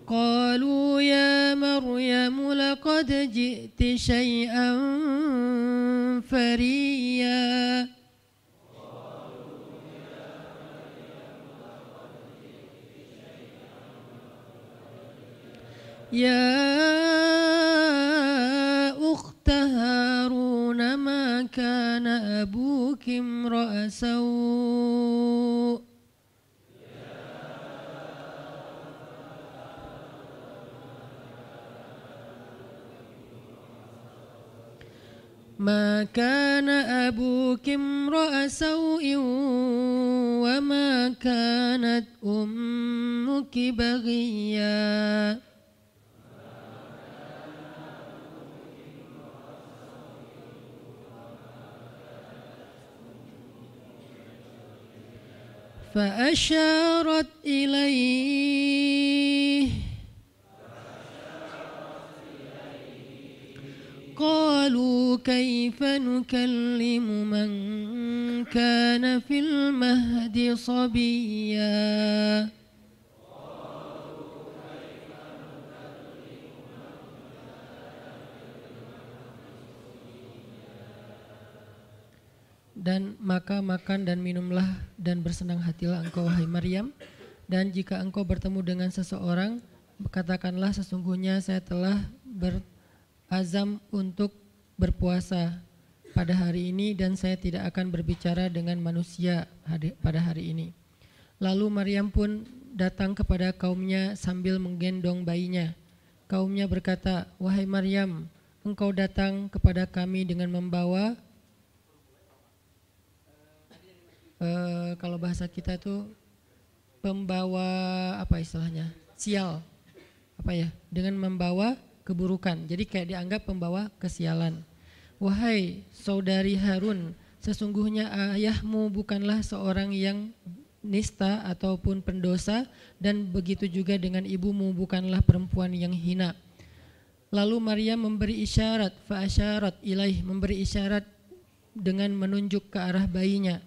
قالوا يا مريم لقد جئت شيئا فريا. يا أبوك امرأ سوء. ما كان أبوك امرأ سوء وما كانت أمك بغيا. فأشارت إليه. قالوا كيف نكلم من كان في المهد صبيا. Dan maka makan dan minumlah dan bersenang hatilah engkau wahai Maryam. Dan jika engkau bertemu dengan seseorang katakanlah sesungguhnya saya telah berazam untuk berpuasa pada hari ini dan saya tidak akan berbicara dengan manusia pada hari ini. Lalu Maryam pun datang kepada kaumnya sambil menggendong bayinya. Kaumnya berkata, "Wahai Maryam, engkau datang kepada kami dengan membawa uh, kalau bahasa kita tuh pembawa apa istilahnya? sial. Apa ya? Dengan membawa keburukan. Jadi kayak dianggap pembawa kesialan. Wahai saudari Harun, sesungguhnya ayahmu bukanlah seorang yang nista ataupun pendosa dan begitu juga dengan ibumu bukanlah perempuan yang hina. Lalu Maryam memberi isyarat, fa'asyarat ilaih, memberi isyarat dengan menunjuk ke arah bayinya.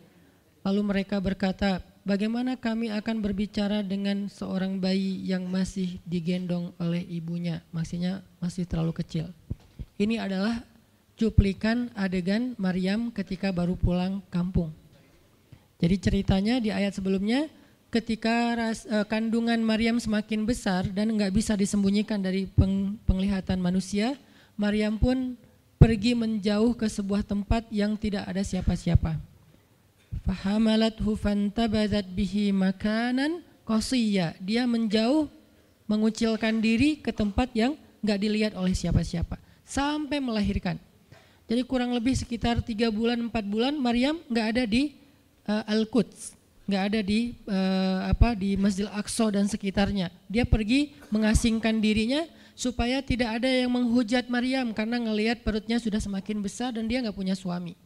Lalu mereka berkata, bagaimana kami akan berbicara dengan seorang bayi yang masih digendong oleh ibunya, maksudnya masih terlalu kecil. Ini adalah cuplikan adegan Maryam ketika baru pulang kampung. Jadi ceritanya di ayat sebelumnya ketika ras, uh, kandungan Maryam semakin besar dan nggak bisa disembunyikan dari peng, penglihatan manusia, Maryam pun pergi menjauh ke sebuah tempat yang tidak ada siapa-siapa. Fahamalathu fantabadat bihi makanan qasiyya. Dia menjauh mengucilkan diri ke tempat yang nggak dilihat oleh siapa-siapa sampai melahirkan. Jadi kurang lebih sekitar tiga bulan empat bulan Maryam nggak ada di uh, Al-Quds, nggak ada di uh, apa di Masjid Aqsa dan sekitarnya. Dia pergi mengasingkan dirinya supaya tidak ada yang menghujat Maryam karena ngelihat perutnya sudah semakin besar dan dia nggak punya suami.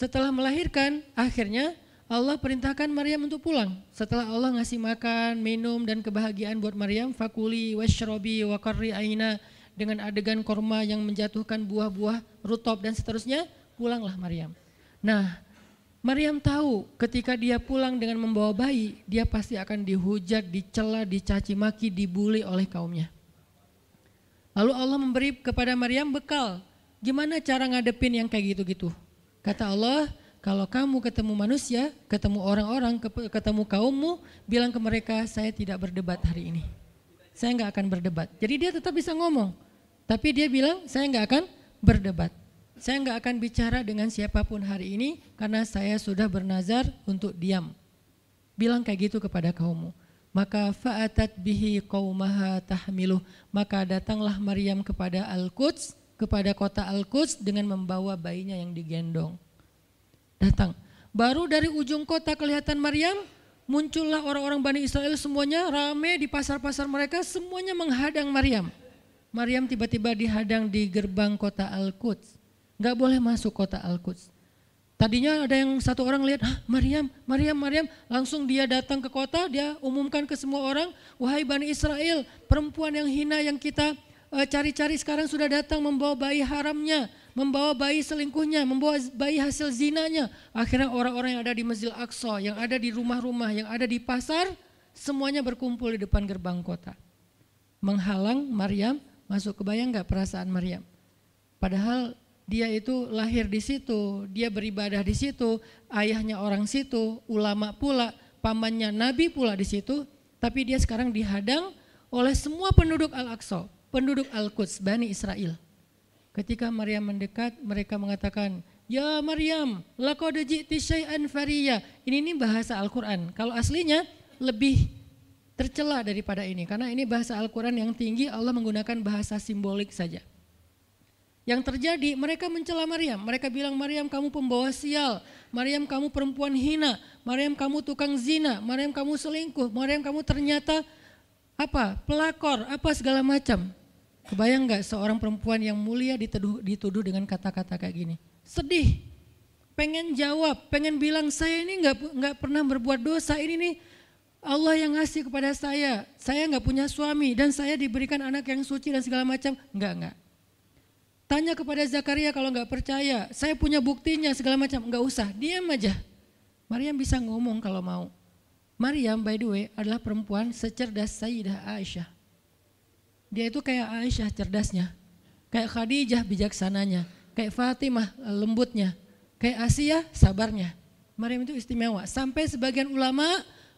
Setelah melahirkan, akhirnya Allah perintahkan Maryam untuk pulang. Setelah Allah ngasih makan, minum dan kebahagiaan buat Maryam, fakuli washrobi wakarri aina dengan adegan korma yang menjatuhkan buah-buah rutop dan seterusnya, pulanglah Maryam. Nah, Maryam tahu ketika dia pulang dengan membawa bayi, dia pasti akan dihujat, dicela, dicaci maki, dibully oleh kaumnya. Lalu Allah memberi kepada Maryam bekal. Gimana cara ngadepin yang kayak gitu-gitu? Kata Allah, kalau kamu ketemu manusia, ketemu orang-orang, ketemu kaummu, bilang ke mereka, saya tidak berdebat hari ini. Saya nggak akan berdebat. Jadi dia tetap bisa ngomong. Tapi dia bilang, saya nggak akan berdebat. Saya nggak akan bicara dengan siapa pun hari ini karena saya sudah bernazar untuk diam. Bilang kayak gitu kepada kaummu. Maka fa'atat bihi qaumaha tahmiluh. Maka datanglah Maryam kepada Al-Quds, kepada kota Al-Quds dengan membawa bayinya yang digendong. Datang. Baru dari ujung kota kelihatan Maryam, muncullah orang-orang Bani Israel semuanya rame di pasar-pasar mereka, semuanya menghadang Maryam. Maryam tiba-tiba dihadang di gerbang kota Al-Quds nggak boleh masuk kota Al-Quds. Tadinya ada yang satu orang lihat, ah, Maryam, Maryam, Maryam. Langsung dia datang ke kota, dia umumkan ke semua orang, wahai Bani Israel, perempuan yang hina yang kita cari-cari uh, sekarang sudah datang membawa bayi haramnya, membawa bayi selingkuhnya, membawa bayi hasil zinanya. Akhirnya orang-orang yang ada di Masjid Aqsa, yang ada di rumah-rumah, yang ada di pasar, semuanya berkumpul di depan gerbang kota. Menghalang Maryam masuk. Kebayang nggak perasaan Maryam? Padahal dia itu lahir di situ, dia beribadah di situ, ayahnya orang situ, ulama pula, pamannya nabi pula di situ, tapi dia sekarang dihadang oleh semua penduduk Al-Aqsa, penduduk Al-Quds, Bani Israel. Ketika Maryam mendekat, mereka mengatakan, Ya Maryam, laqad ji'ti syai'an fariya. Ini ini bahasa Al-Qur'an. Kalau aslinya lebih tercela daripada ini karena ini bahasa Al-Qur'an yang tinggi, Allah menggunakan bahasa simbolik saja. Yang terjadi mereka mencela Maryam. Mereka bilang Maryam kamu pembawa sial. Maryam kamu perempuan hina. Maryam kamu tukang zina. Maryam kamu selingkuh. Maryam kamu ternyata apa? Pelakor, apa segala macam. Kebayang nggak seorang perempuan yang mulia dituduh, dituduh dengan kata-kata kayak gini? Sedih, pengen jawab, pengen bilang saya ini nggak nggak pernah berbuat dosa. Ini nih Allah yang ngasih kepada saya. Saya nggak punya suami dan saya diberikan anak yang suci dan segala macam. Enggak enggak. Tanya kepada Zakaria kalau nggak percaya, saya punya buktinya segala macam, nggak usah, diam aja. Maryam bisa ngomong kalau mau. Maryam by the way adalah perempuan secerdas Sayyidah Aisyah. Dia itu kayak Aisyah cerdasnya, kayak Khadijah bijaksananya, kayak Fatimah lembutnya, kayak Asia sabarnya. Maryam itu istimewa. Sampai sebagian ulama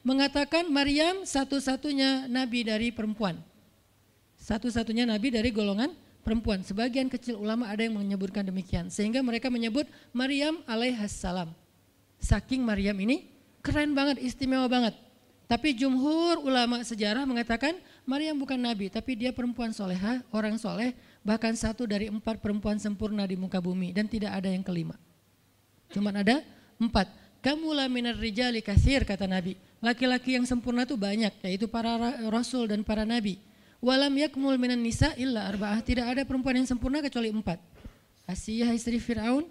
mengatakan Maryam satu-satunya nabi dari perempuan. Satu-satunya nabi dari golongan perempuan. Sebagian kecil ulama ada yang menyebutkan demikian. Sehingga mereka menyebut Maryam alaihassalam. Saking Maryam ini keren banget, istimewa banget. Tapi jumhur ulama sejarah mengatakan Maryam bukan nabi, tapi dia perempuan soleha, orang soleh, bahkan satu dari empat perempuan sempurna di muka bumi dan tidak ada yang kelima. Cuma ada empat. Kamu minar rijali kasir kata Nabi. Laki-laki yang sempurna itu banyak, yaitu para rasul dan para nabi. Walam yakmul minan nisa illa arba'ah. Tidak ada perempuan yang sempurna kecuali empat. Asiyah istri Fir'aun,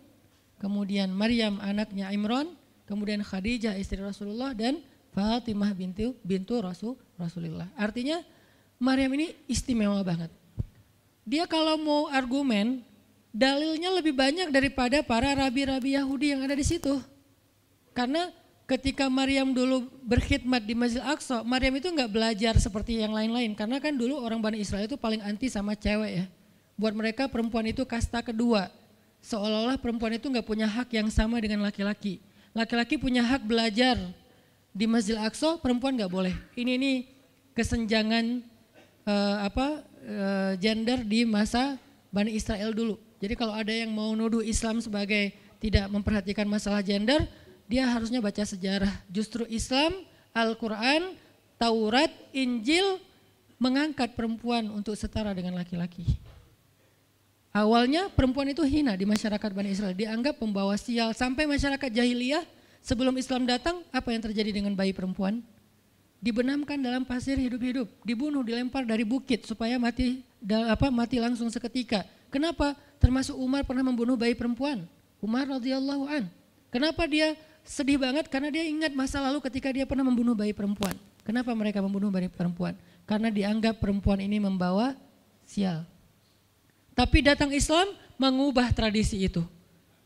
kemudian Maryam anaknya Imran, kemudian Khadijah istri Rasulullah dan Fatimah bintu bintu Rasul Rasulullah. Artinya Maryam ini istimewa banget. Dia kalau mau argumen, dalilnya lebih banyak daripada para rabi-rabi Yahudi yang ada di situ. Karena ketika Maryam dulu berkhidmat di Masjid Aqsa, Maryam itu nggak belajar seperti yang lain-lain. Karena kan dulu orang Bani Israel itu paling anti sama cewek ya. Buat mereka perempuan itu kasta kedua. Seolah-olah perempuan itu nggak punya hak yang sama dengan laki-laki. Laki-laki punya hak belajar di Masjid Aqsa, perempuan nggak boleh. Ini ini kesenjangan uh, apa uh, gender di masa Bani Israel dulu. Jadi kalau ada yang mau nuduh Islam sebagai tidak memperhatikan masalah gender, dia harusnya baca sejarah. Justru Islam, Al-Quran, Taurat, Injil mengangkat perempuan untuk setara dengan laki-laki. Awalnya perempuan itu hina di masyarakat Bani Israel, dianggap pembawa sial. Sampai masyarakat jahiliyah sebelum Islam datang, apa yang terjadi dengan bayi perempuan? Dibenamkan dalam pasir hidup-hidup, dibunuh, dilempar dari bukit supaya mati apa mati langsung seketika. Kenapa? Termasuk Umar pernah membunuh bayi perempuan. Umar radhiyallahu an. Kenapa dia sedih banget karena dia ingat masa lalu ketika dia pernah membunuh bayi perempuan. Kenapa mereka membunuh bayi perempuan? Karena dianggap perempuan ini membawa sial. Tapi datang Islam mengubah tradisi itu.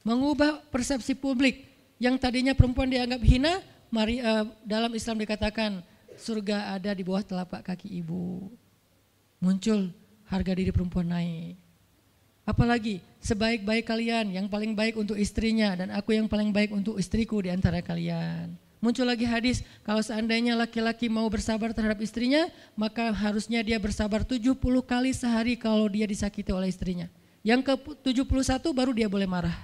Mengubah persepsi publik. Yang tadinya perempuan dianggap hina, mari, uh, dalam Islam dikatakan surga ada di bawah telapak kaki ibu. Muncul harga diri perempuan naik. Apalagi sebaik-baik kalian yang paling baik untuk istrinya dan aku yang paling baik untuk istriku di antara kalian. Muncul lagi hadis, kalau seandainya laki-laki mau bersabar terhadap istrinya, maka harusnya dia bersabar 70 kali sehari kalau dia disakiti oleh istrinya. Yang ke 71 baru dia boleh marah.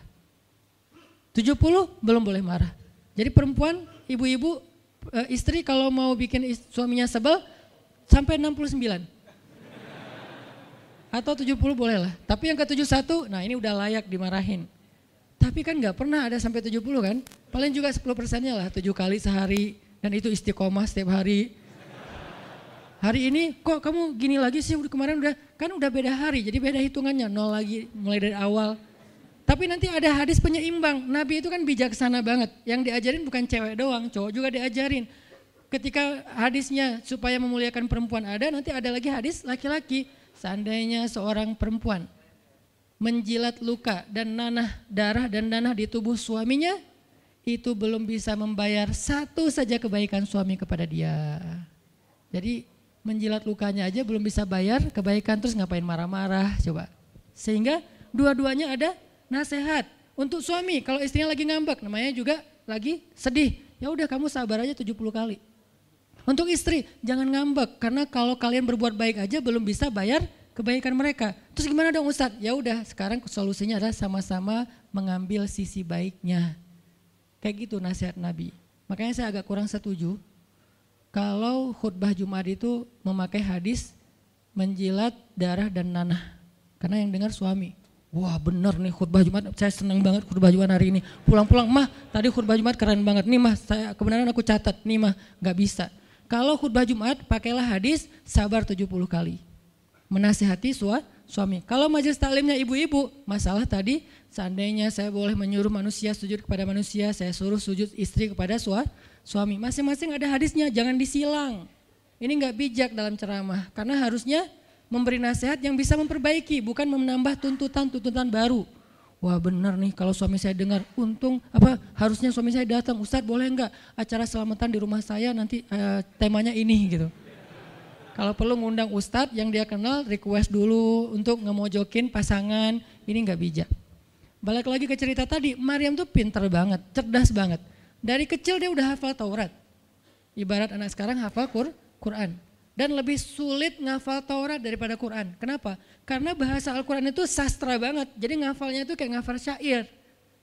70 belum boleh marah. Jadi perempuan, ibu-ibu, istri kalau mau bikin suaminya sebel, sampai 69 atau 70 boleh lah. Tapi yang ke 71, nah ini udah layak dimarahin. Tapi kan nggak pernah ada sampai 70 kan. Paling juga 10 persennya lah, 7 kali sehari. Dan itu istiqomah setiap hari. Hari ini kok kamu gini lagi sih kemarin udah kan udah beda hari jadi beda hitungannya nol lagi mulai dari awal. Tapi nanti ada hadis penyeimbang. Nabi itu kan bijaksana banget. Yang diajarin bukan cewek doang, cowok juga diajarin. Ketika hadisnya supaya memuliakan perempuan ada, nanti ada lagi hadis laki-laki Seandainya seorang perempuan menjilat luka dan nanah darah dan nanah di tubuh suaminya, itu belum bisa membayar satu saja kebaikan suami kepada dia. Jadi menjilat lukanya aja belum bisa bayar kebaikan terus ngapain marah-marah coba. Sehingga dua-duanya ada nasihat untuk suami kalau istrinya lagi ngambek namanya juga lagi sedih. Ya udah kamu sabar aja 70 kali. Untuk istri, jangan ngambek karena kalau kalian berbuat baik aja belum bisa bayar kebaikan mereka. Terus gimana dong Ustadz? Ya udah, sekarang solusinya adalah sama-sama mengambil sisi baiknya. Kayak gitu nasihat Nabi. Makanya saya agak kurang setuju kalau khutbah Jumat itu memakai hadis menjilat darah dan nanah. Karena yang dengar suami. Wah bener nih khutbah Jumat, saya senang banget khutbah Jumat hari ini. Pulang-pulang, mah tadi khutbah Jumat keren banget. Nih mah, saya kebenaran aku catat, nih mah gak bisa. Kalau khutbah Jumat pakailah hadis sabar 70 kali. Menasihati sua, suami. Kalau majelis taklimnya ibu-ibu, masalah tadi seandainya saya boleh menyuruh manusia sujud kepada manusia, saya suruh sujud istri kepada sua, suami. Masing-masing ada hadisnya, jangan disilang. Ini nggak bijak dalam ceramah, karena harusnya memberi nasihat yang bisa memperbaiki, bukan menambah tuntutan-tuntutan baru. Wah benar nih kalau suami saya dengar, untung apa harusnya suami saya datang, Ustadz boleh enggak acara selamatan di rumah saya nanti uh, temanya ini gitu. Kalau perlu ngundang Ustadz yang dia kenal request dulu untuk ngemojokin pasangan, ini enggak bijak. Balik lagi ke cerita tadi, Maryam tuh pinter banget, cerdas banget. Dari kecil dia udah hafal Taurat. Ibarat anak sekarang hafal Quran dan lebih sulit ngafal Taurat daripada Quran. Kenapa? Karena bahasa Al-Quran itu sastra banget. Jadi ngafalnya itu kayak ngafal syair.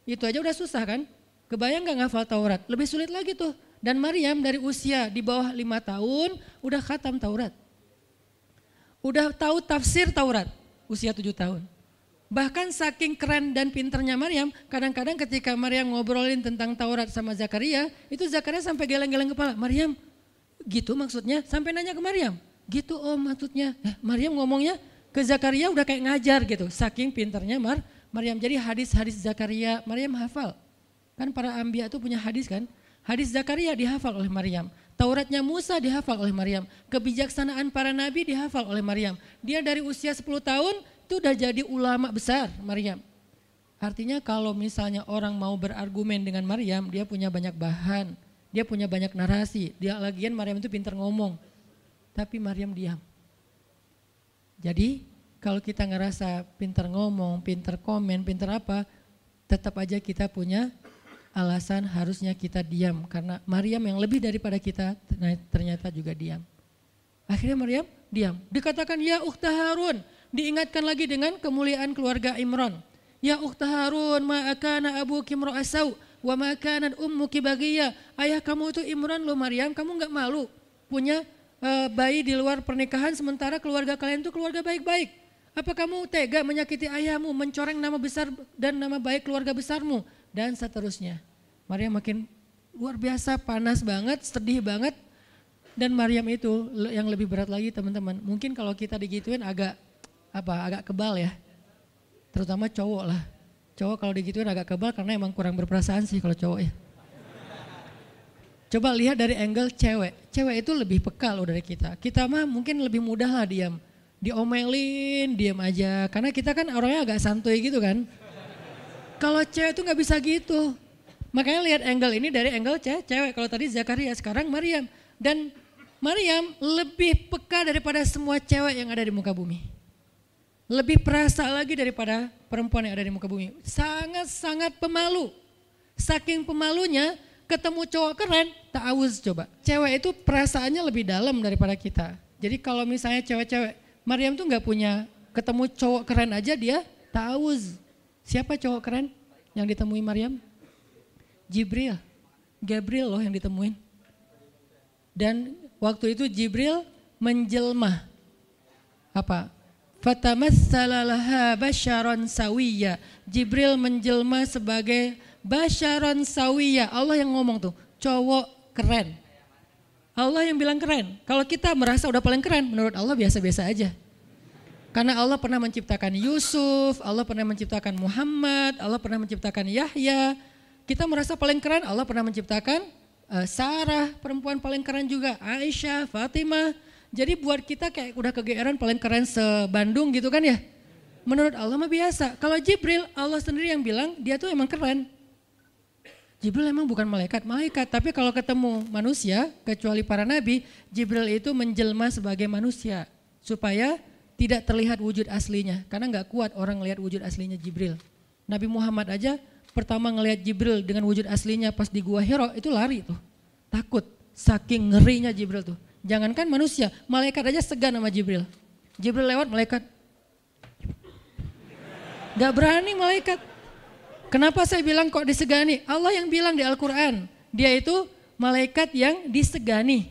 Itu aja udah susah kan? Kebayang gak ngafal Taurat? Lebih sulit lagi tuh. Dan Maryam dari usia di bawah lima tahun udah khatam Taurat. udah tahu tafsir Taurat usia tujuh tahun. Bahkan saking keren dan pinternya Maryam, kadang-kadang ketika Maryam ngobrolin tentang Taurat sama Zakaria, itu Zakaria sampai geleng-geleng kepala. Maryam, gitu maksudnya? Sampai nanya ke Maryam, gitu om maksudnya. Eh, Maryam ngomongnya ke Zakaria udah kayak ngajar gitu. Saking pinternya Mar Maryam. Jadi hadis-hadis Zakaria, Maryam hafal. Kan para ambia itu punya hadis kan? Hadis Zakaria dihafal oleh Maryam. Tauratnya Musa dihafal oleh Maryam. Kebijaksanaan para nabi dihafal oleh Maryam. Dia dari usia 10 tahun itu udah jadi ulama besar Maryam. Artinya kalau misalnya orang mau berargumen dengan Maryam, dia punya banyak bahan, dia punya banyak narasi. Dia lagian Maryam itu pintar ngomong. Tapi Maryam diam. Jadi kalau kita ngerasa pintar ngomong, pintar komen, pintar apa, tetap aja kita punya alasan harusnya kita diam karena Maryam yang lebih daripada kita ternyata juga diam. Akhirnya Maryam diam. Dikatakan ya Ukhta Harun, diingatkan lagi dengan kemuliaan keluarga Imran. Ya Ukhta Harun, ma akana abu kimro asau, wa ma kanat ummuki bagiya. Ayah kamu itu Imran loh Maryam, kamu nggak malu punya uh, bayi di luar pernikahan sementara keluarga kalian itu keluarga baik-baik. Apa kamu tega menyakiti ayahmu, mencoreng nama besar dan nama baik keluarga besarmu dan seterusnya. Maria makin luar biasa panas banget, sedih banget. Dan Maryam itu yang lebih berat lagi teman-teman. Mungkin kalau kita digituin agak apa agak kebal ya. Terutama cowok lah. Cowok kalau digituin agak kebal karena emang kurang berperasaan sih kalau cowok ya. Coba lihat dari angle cewek. Cewek itu lebih peka loh dari kita. Kita mah mungkin lebih mudah lah diam. Diomelin, diam aja. Karena kita kan orangnya agak santuy gitu kan. Kalau cewek itu nggak bisa gitu. Makanya lihat angle ini dari angle cewek. Kalau tadi Zakaria, sekarang Maryam. Dan Maryam lebih peka daripada semua cewek yang ada di muka bumi. Lebih perasa lagi daripada perempuan yang ada di muka bumi. Sangat-sangat pemalu. Saking pemalunya ketemu cowok keren, tak awus coba. Cewek itu perasaannya lebih dalam daripada kita. Jadi kalau misalnya cewek-cewek, Maryam tuh nggak punya ketemu cowok keren aja dia tak awus. Siapa cowok keren yang ditemui Maryam? Jibril, Gabriel loh yang ditemuin. Dan waktu itu Jibril menjelma apa? Fatamassalaha basyaron sawiya. Jibril menjelma sebagai basyaron sawiya. Allah yang ngomong tuh, cowok keren. Allah yang bilang keren. Kalau kita merasa udah paling keren, menurut Allah biasa-biasa aja. Karena Allah pernah menciptakan Yusuf, Allah pernah menciptakan Muhammad, Allah pernah menciptakan Yahya, kita merasa paling keren, Allah pernah menciptakan uh, Sarah, perempuan paling keren juga, Aisyah, Fatimah. Jadi buat kita kayak udah kegeeran paling keren se-Bandung gitu kan ya. Menurut Allah mah biasa. Kalau Jibril, Allah sendiri yang bilang dia tuh emang keren. Jibril emang bukan malaikat, malaikat. Tapi kalau ketemu manusia, kecuali para nabi, Jibril itu menjelma sebagai manusia. Supaya tidak terlihat wujud aslinya. Karena nggak kuat orang lihat wujud aslinya Jibril. Nabi Muhammad aja pertama ngelihat Jibril dengan wujud aslinya pas di gua Hiro itu lari tuh. Takut, saking ngerinya Jibril tuh. Jangankan manusia, malaikat aja segan sama Jibril. Jibril lewat malaikat. Gak berani malaikat. Kenapa saya bilang kok disegani? Allah yang bilang di Al-Quran. Dia itu malaikat yang disegani.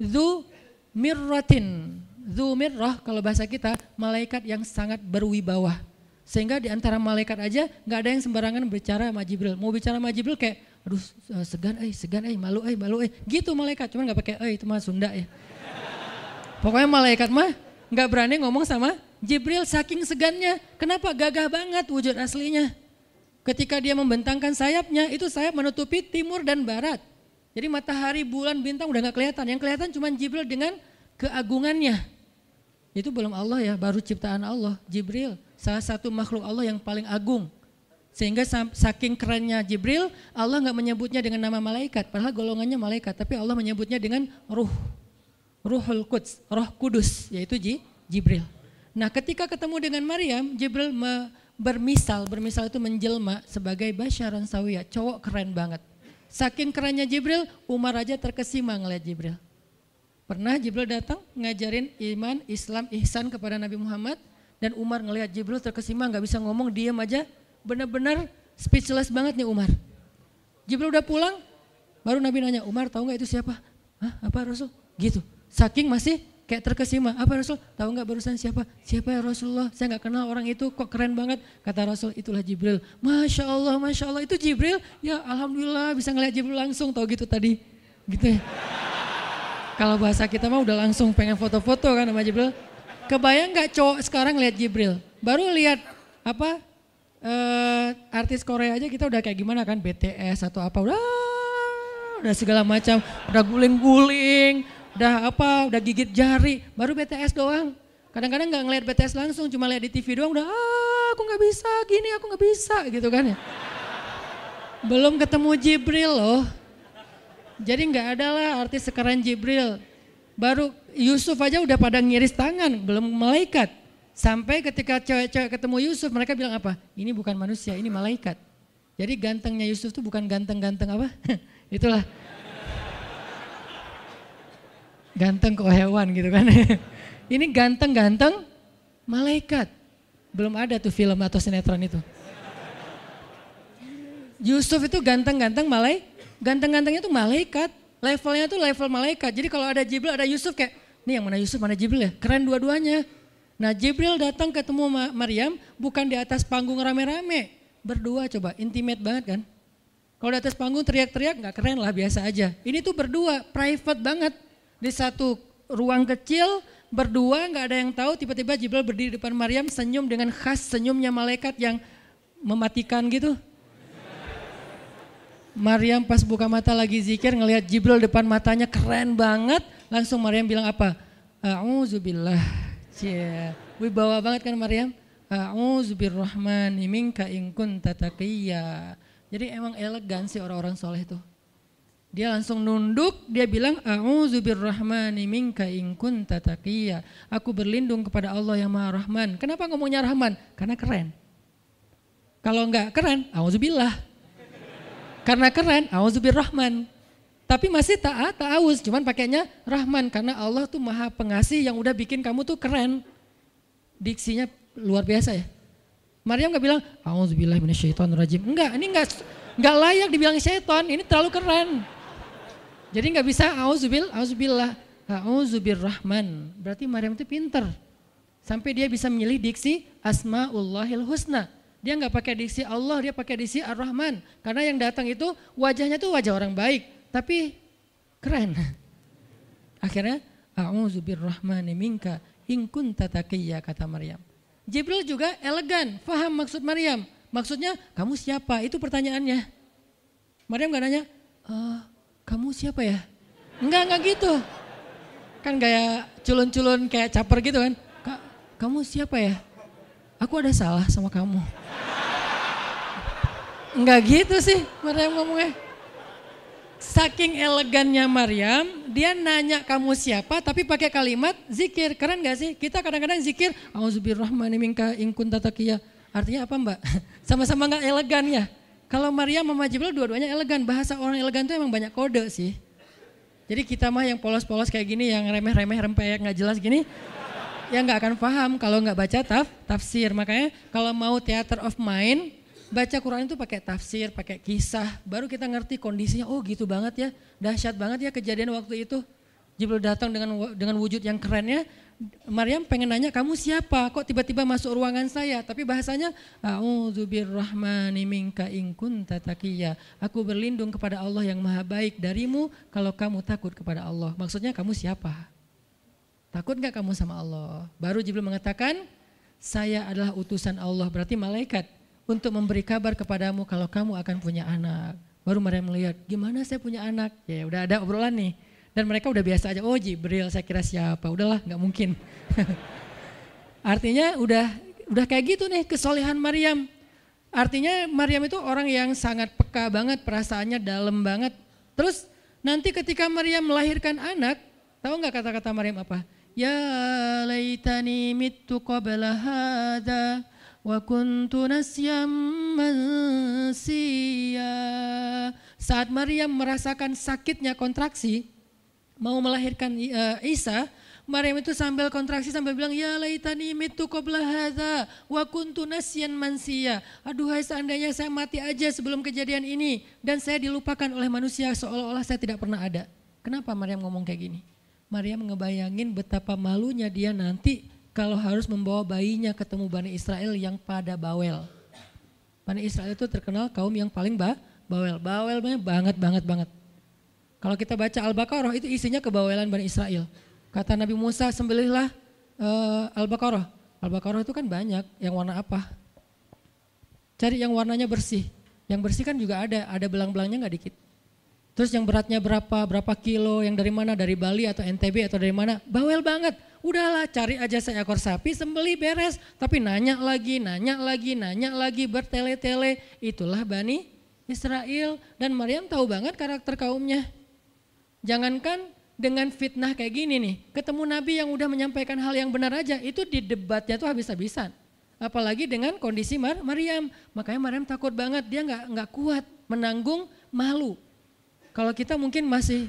Zu mirratin. Zu mirrah kalau bahasa kita malaikat yang sangat berwibawa sehingga di antara malaikat aja nggak ada yang sembarangan bicara sama Jibril. Mau bicara sama Jibril kayak, aduh eh, segan eh, segan eh, malu eh, malu eh. Gitu malaikat, cuman nggak pakai eh itu mah Sunda ya. Pokoknya malaikat mah nggak berani ngomong sama Jibril saking segannya. Kenapa? Gagah banget wujud aslinya. Ketika dia membentangkan sayapnya, itu sayap menutupi timur dan barat. Jadi matahari, bulan, bintang udah nggak kelihatan. Yang kelihatan cuma Jibril dengan keagungannya. Itu belum Allah ya, baru ciptaan Allah, Jibril salah satu makhluk Allah yang paling agung. Sehingga saking kerennya Jibril, Allah nggak menyebutnya dengan nama malaikat, padahal golongannya malaikat, tapi Allah menyebutnya dengan ruh. Ruhul Quds, roh kudus, yaitu Jibril. Nah ketika ketemu dengan Maryam, Jibril me, bermisal, bermisal itu menjelma sebagai basyaran sawiyah, cowok keren banget. Saking kerennya Jibril, Umar aja terkesima ngeliat Jibril. Pernah Jibril datang ngajarin iman, Islam, ihsan kepada Nabi Muhammad, dan Umar ngelihat Jibril terkesima nggak bisa ngomong, diam aja. Benar-benar speechless banget nih Umar. Jibril udah pulang, baru Nabi nanya, Umar tahu nggak itu siapa? Hah, apa Rasul? Gitu. Saking masih kayak terkesima. Apa Rasul? Tahu nggak barusan siapa? Siapa ya Rasulullah? Saya nggak kenal orang itu, kok keren banget. Kata Rasul, itulah Jibril. Masya Allah, Masya Allah, itu Jibril. Ya Alhamdulillah bisa ngeliat Jibril langsung, tahu gitu tadi. Gitu ya. Kalau bahasa kita mah udah langsung pengen foto-foto kan sama Jibril. Kebayang nggak cowok sekarang lihat Jibril? Baru lihat apa uh, artis Korea aja kita udah kayak gimana kan? BTS atau apa udah udah segala macam udah guling-guling udah apa udah gigit jari baru BTS doang. Kadang-kadang nggak ngeliat BTS langsung cuma lihat di TV doang udah ah, aku nggak bisa gini aku nggak bisa gitu kan ya. Belum ketemu Jibril loh. Jadi nggak ada lah artis sekarang Jibril. Baru Yusuf aja udah pada ngiris tangan belum malaikat Sampai ketika cewek-cewek ketemu Yusuf mereka bilang apa? Ini bukan manusia, ini malaikat. Jadi gantengnya Yusuf itu bukan ganteng-ganteng apa? Itulah. Ganteng kok hewan gitu kan. ini ganteng-ganteng malaikat. Belum ada tuh film atau sinetron itu. Yusuf itu ganteng-ganteng malaikat. Ganteng-gantengnya tuh malaikat. Levelnya tuh level malaikat. Jadi kalau ada Jibril, ada Yusuf kayak, nih yang mana Yusuf, mana Jibril ya? Keren dua-duanya. Nah Jibril datang ketemu Maryam bukan di atas panggung rame-rame. Berdua coba, intimate banget kan. Kalau di atas panggung teriak-teriak nggak keren lah biasa aja. Ini tuh berdua, private banget. Di satu ruang kecil, berdua nggak ada yang tahu tiba-tiba Jibril berdiri di depan Maryam senyum dengan khas senyumnya malaikat yang mematikan gitu. Maryam pas buka mata lagi zikir ngelihat Jibril depan matanya keren banget. Langsung Maryam bilang apa? A'udzubillah Cie, wibawa banget kan Maryam? A'udzubirrahmani minka in kunta taqiyya. Jadi emang elegan sih orang-orang soleh itu. Dia langsung nunduk, dia bilang a'udzubirrahmani minka in kunta taqiyya. Aku berlindung kepada Allah yang Maha Rahman. Kenapa ngomongnya Rahman? Karena keren. Kalau enggak keren, a'udzubillah. Karena keren, a'udzubirrahman. Tapi masih taat, ta'awuz, cuman pakainya Rahman karena Allah tuh maha pengasih yang udah bikin kamu tuh keren. Diksinya luar biasa ya. Maryam gak bilang, Auzubillah rajim. Enggak, ini enggak, enggak layak dibilang syaitan, ini terlalu keren. Jadi enggak bisa auzubil, auzubillah, auzubir rahman. Berarti Maryam itu pinter. Sampai dia bisa memilih diksi asmaullahil husna. Dia enggak pakai diksi Allah, dia pakai diksi ar-Rahman. Karena yang datang itu wajahnya tuh wajah orang baik tapi keren. Akhirnya a'udzubirrahmani minka in kunta taqiyya kata Maryam. Jibril juga elegan, faham maksud Maryam. Maksudnya kamu siapa? Itu pertanyaannya. Maryam gak nanya, e, kamu siapa ya? Enggak, enggak gitu. Kan gaya culun-culun kayak caper gitu kan. Kak, kamu siapa ya? Aku ada salah sama kamu. Enggak gitu sih Maryam ngomongnya. Saking elegannya Maryam, dia nanya kamu siapa tapi pakai kalimat zikir. Keren gak sih? Kita kadang-kadang zikir, Auzubirohmani minka. Artinya apa mbak? Sama-sama gak elegan ya. Kalau Maryam sama Jibril dua-duanya elegan. Bahasa orang elegan itu emang banyak kode sih. Jadi kita mah yang polos-polos kayak gini, yang remeh-remeh rempeyek gak jelas gini, ya nggak akan paham kalau nggak baca taf, tafsir. Makanya kalau mau theater of mind, baca Quran itu pakai tafsir, pakai kisah, baru kita ngerti kondisinya. Oh gitu banget ya, dahsyat banget ya kejadian waktu itu. Jibril datang dengan dengan wujud yang kerennya. Maryam pengen nanya kamu siapa? Kok tiba-tiba masuk ruangan saya? Tapi bahasanya A'udzubirrahmani minka in kunta Aku berlindung kepada Allah yang maha baik darimu kalau kamu takut kepada Allah. Maksudnya kamu siapa? Takut nggak kamu sama Allah? Baru Jibril mengatakan, saya adalah utusan Allah, berarti malaikat untuk memberi kabar kepadamu kalau kamu akan punya anak. Baru mereka melihat, gimana saya punya anak? Ya udah ada obrolan nih. Dan mereka udah biasa aja, oh Jibril saya kira siapa, udahlah nggak mungkin. Artinya udah udah kayak gitu nih kesolehan Maryam. Artinya Maryam itu orang yang sangat peka banget, perasaannya dalam banget. Terus nanti ketika Maryam melahirkan anak, tahu nggak kata-kata Maryam apa? Ya laitani mitu qabla hada wa kuntu nasyam Saat Maryam merasakan sakitnya kontraksi, mau melahirkan uh, Isa, Maryam itu sambil kontraksi sambil bilang, Ya laitani mitu qabla hadha wa kuntu nasyan mansiya. Aduhai seandainya saya mati aja sebelum kejadian ini dan saya dilupakan oleh manusia seolah-olah saya tidak pernah ada. Kenapa Maryam ngomong kayak gini? Maryam ngebayangin betapa malunya dia nanti kalau harus membawa bayinya ketemu Bani Israel yang pada bawel. Bani Israel itu terkenal kaum yang paling ba bawel. Bawelnya banget, banget, banget. Kalau kita baca Al-Baqarah itu isinya kebawelan Bani Israel. Kata Nabi Musa, sembelihlah uh, Al-Baqarah. Al-Baqarah itu kan banyak, yang warna apa? Cari yang warnanya bersih. Yang bersih kan juga ada, ada belang-belangnya nggak dikit. Terus yang beratnya berapa, berapa kilo, yang dari mana, dari Bali atau NTB atau dari mana, bawel banget. Udahlah cari aja seekor sapi, sembeli beres. Tapi nanya lagi, nanya lagi, nanya lagi, bertele-tele. Itulah Bani Israel. Dan Maryam tahu banget karakter kaumnya. Jangankan dengan fitnah kayak gini nih, ketemu Nabi yang udah menyampaikan hal yang benar aja, itu di debatnya tuh habis-habisan. Apalagi dengan kondisi Mar Maryam. Makanya Maryam takut banget, dia nggak nggak kuat menanggung malu kalau kita mungkin masih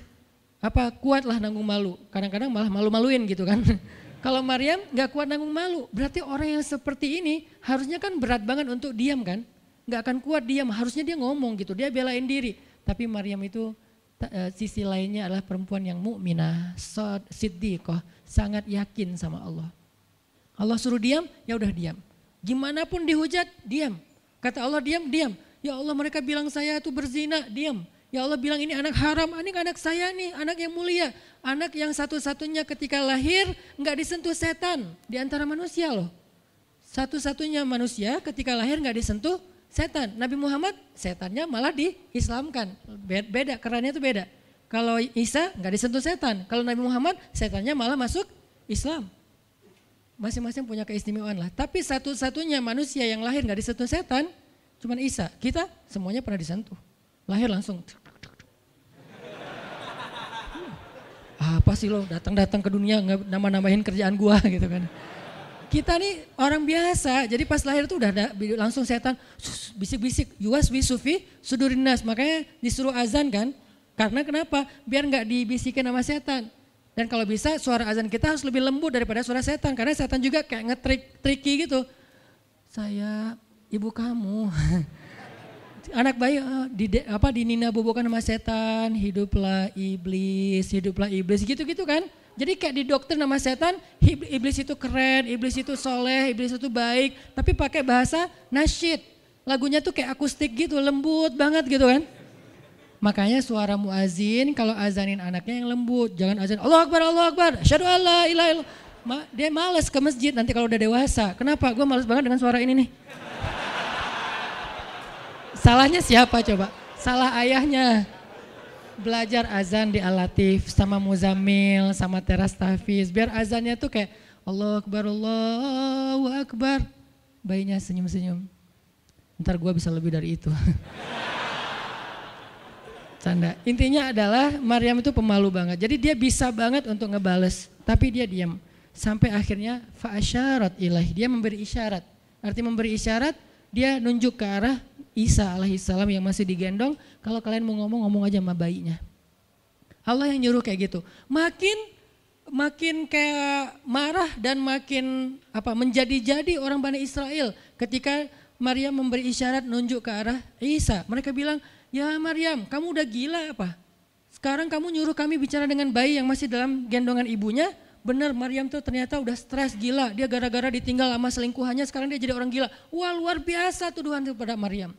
apa kuat lah nanggung malu. Kadang-kadang malah malu-maluin gitu kan. Kalau Maryam nggak kuat nanggung malu, berarti orang yang seperti ini harusnya kan berat banget untuk diam kan. Nggak akan kuat diam, harusnya dia ngomong gitu, dia belain diri. Tapi Maryam itu uh, sisi lainnya adalah perempuan yang mukminah, siddiqah, sangat yakin sama Allah. Allah suruh diam, ya udah diam. Gimana pun dihujat, diam. Kata Allah diam, diam. Ya Allah mereka bilang saya itu berzina, diam. Ya Allah bilang ini anak haram, ini anak saya nih, anak yang mulia. Anak yang satu-satunya ketika lahir nggak disentuh setan di antara manusia loh. Satu-satunya manusia ketika lahir nggak disentuh setan. Nabi Muhammad setannya malah diislamkan. Beda, kerannya itu beda. Kalau Isa nggak disentuh setan. Kalau Nabi Muhammad setannya malah masuk Islam. Masing-masing punya keistimewaan lah. Tapi satu-satunya manusia yang lahir nggak disentuh setan, cuman Isa. Kita semuanya pernah disentuh lahir langsung. Apa sih lo datang-datang ke dunia nama-namain kerjaan gua gitu kan. Kita nih orang biasa, jadi pas lahir tuh udah ada langsung setan bisik-bisik, yuas wisufi sudurinas, makanya disuruh azan kan. Karena kenapa? Biar nggak dibisikin sama setan. Dan kalau bisa suara azan kita harus lebih lembut daripada suara setan, karena setan juga kayak ngetrik tricky gitu. Saya ibu kamu. anak bayi uh, di apa di Nina bobokan sama setan, hiduplah iblis, hiduplah iblis gitu-gitu kan. Jadi kayak di dokter nama setan, iblis itu keren, iblis itu soleh, iblis itu baik, tapi pakai bahasa nasyid. Lagunya tuh kayak akustik gitu, lembut banget gitu kan. Makanya suara muazin kalau azanin anaknya yang lembut, jangan azan Allah Akbar, Allah Akbar, syahadu Allah, ilah, ilah. Dia males ke masjid nanti kalau udah dewasa. Kenapa? Gue males banget dengan suara ini nih. Salahnya siapa coba? Salah ayahnya. Belajar azan di Al-Latif sama Muzamil, sama Teras Tafiz. Biar azannya tuh kayak Allah Akbar, Allahu Akbar. Bayinya senyum-senyum. Ntar gue bisa lebih dari itu. Canda. Intinya adalah Maryam itu pemalu banget. Jadi dia bisa banget untuk ngebales. Tapi dia diam. Sampai akhirnya fa'asyarat ilahi. Dia memberi isyarat. Arti memberi isyarat, dia nunjuk ke arah Isa alaihissalam yang masih digendong, kalau kalian mau ngomong, ngomong aja sama bayinya. Allah yang nyuruh kayak gitu. Makin makin kayak marah dan makin apa menjadi-jadi orang Bani Israel ketika Maryam memberi isyarat nunjuk ke arah Isa. Mereka bilang, "Ya Maryam, kamu udah gila apa? Sekarang kamu nyuruh kami bicara dengan bayi yang masih dalam gendongan ibunya?" Benar Maryam tuh ternyata udah stres gila. Dia gara-gara ditinggal sama selingkuhannya sekarang dia jadi orang gila. Wah luar biasa tuduhan kepada Maryam.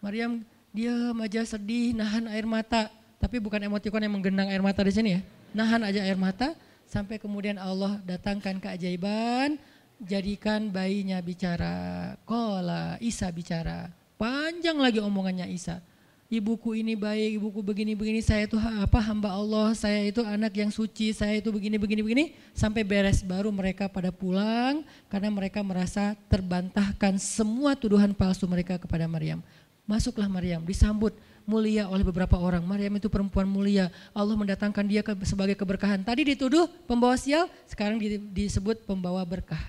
Maryam diam aja sedih, nahan air mata. Tapi bukan emotikon yang menggenang air mata di sini ya. Nahan aja air mata sampai kemudian Allah datangkan keajaiban, jadikan bayinya bicara. Kola Isa bicara. Panjang lagi omongannya Isa. Ibuku ini baik, ibuku begini-begini, saya itu apa hamba Allah, saya itu anak yang suci, saya itu begini-begini begini sampai beres baru mereka pada pulang karena mereka merasa terbantahkan semua tuduhan palsu mereka kepada Maryam. Masuklah Maryam, disambut mulia oleh beberapa orang. Maryam itu perempuan mulia. Allah mendatangkan dia sebagai keberkahan. Tadi dituduh pembawa sial, sekarang di, disebut pembawa berkah.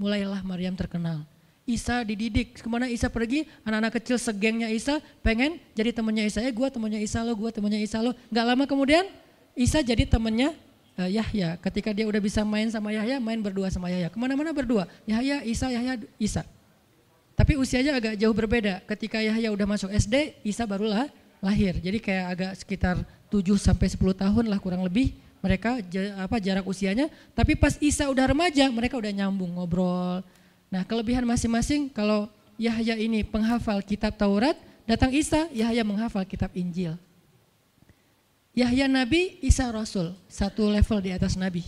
Mulailah Maryam terkenal. Isa dididik. Ke mana Isa pergi? Anak-anak kecil segengnya Isa pengen jadi temannya Isa. Eh gue temannya Isa lo, gue temannya Isa lo. Gak lama kemudian Isa jadi temannya uh, Yahya. Ketika dia udah bisa main sama Yahya, main berdua sama Yahya. Ke mana-mana berdua. Yahya, Isa, Yahya, Isa. Tapi usianya agak jauh berbeda. Ketika Yahya udah masuk SD, Isa barulah lahir. Jadi kayak agak sekitar 7 sampai 10 tahun lah kurang lebih mereka apa jarak usianya, tapi pas Isa udah remaja, mereka udah nyambung ngobrol. Nah, kelebihan masing-masing kalau Yahya ini penghafal kitab Taurat, datang Isa, Yahya menghafal kitab Injil. Yahya nabi, Isa rasul, satu level di atas nabi.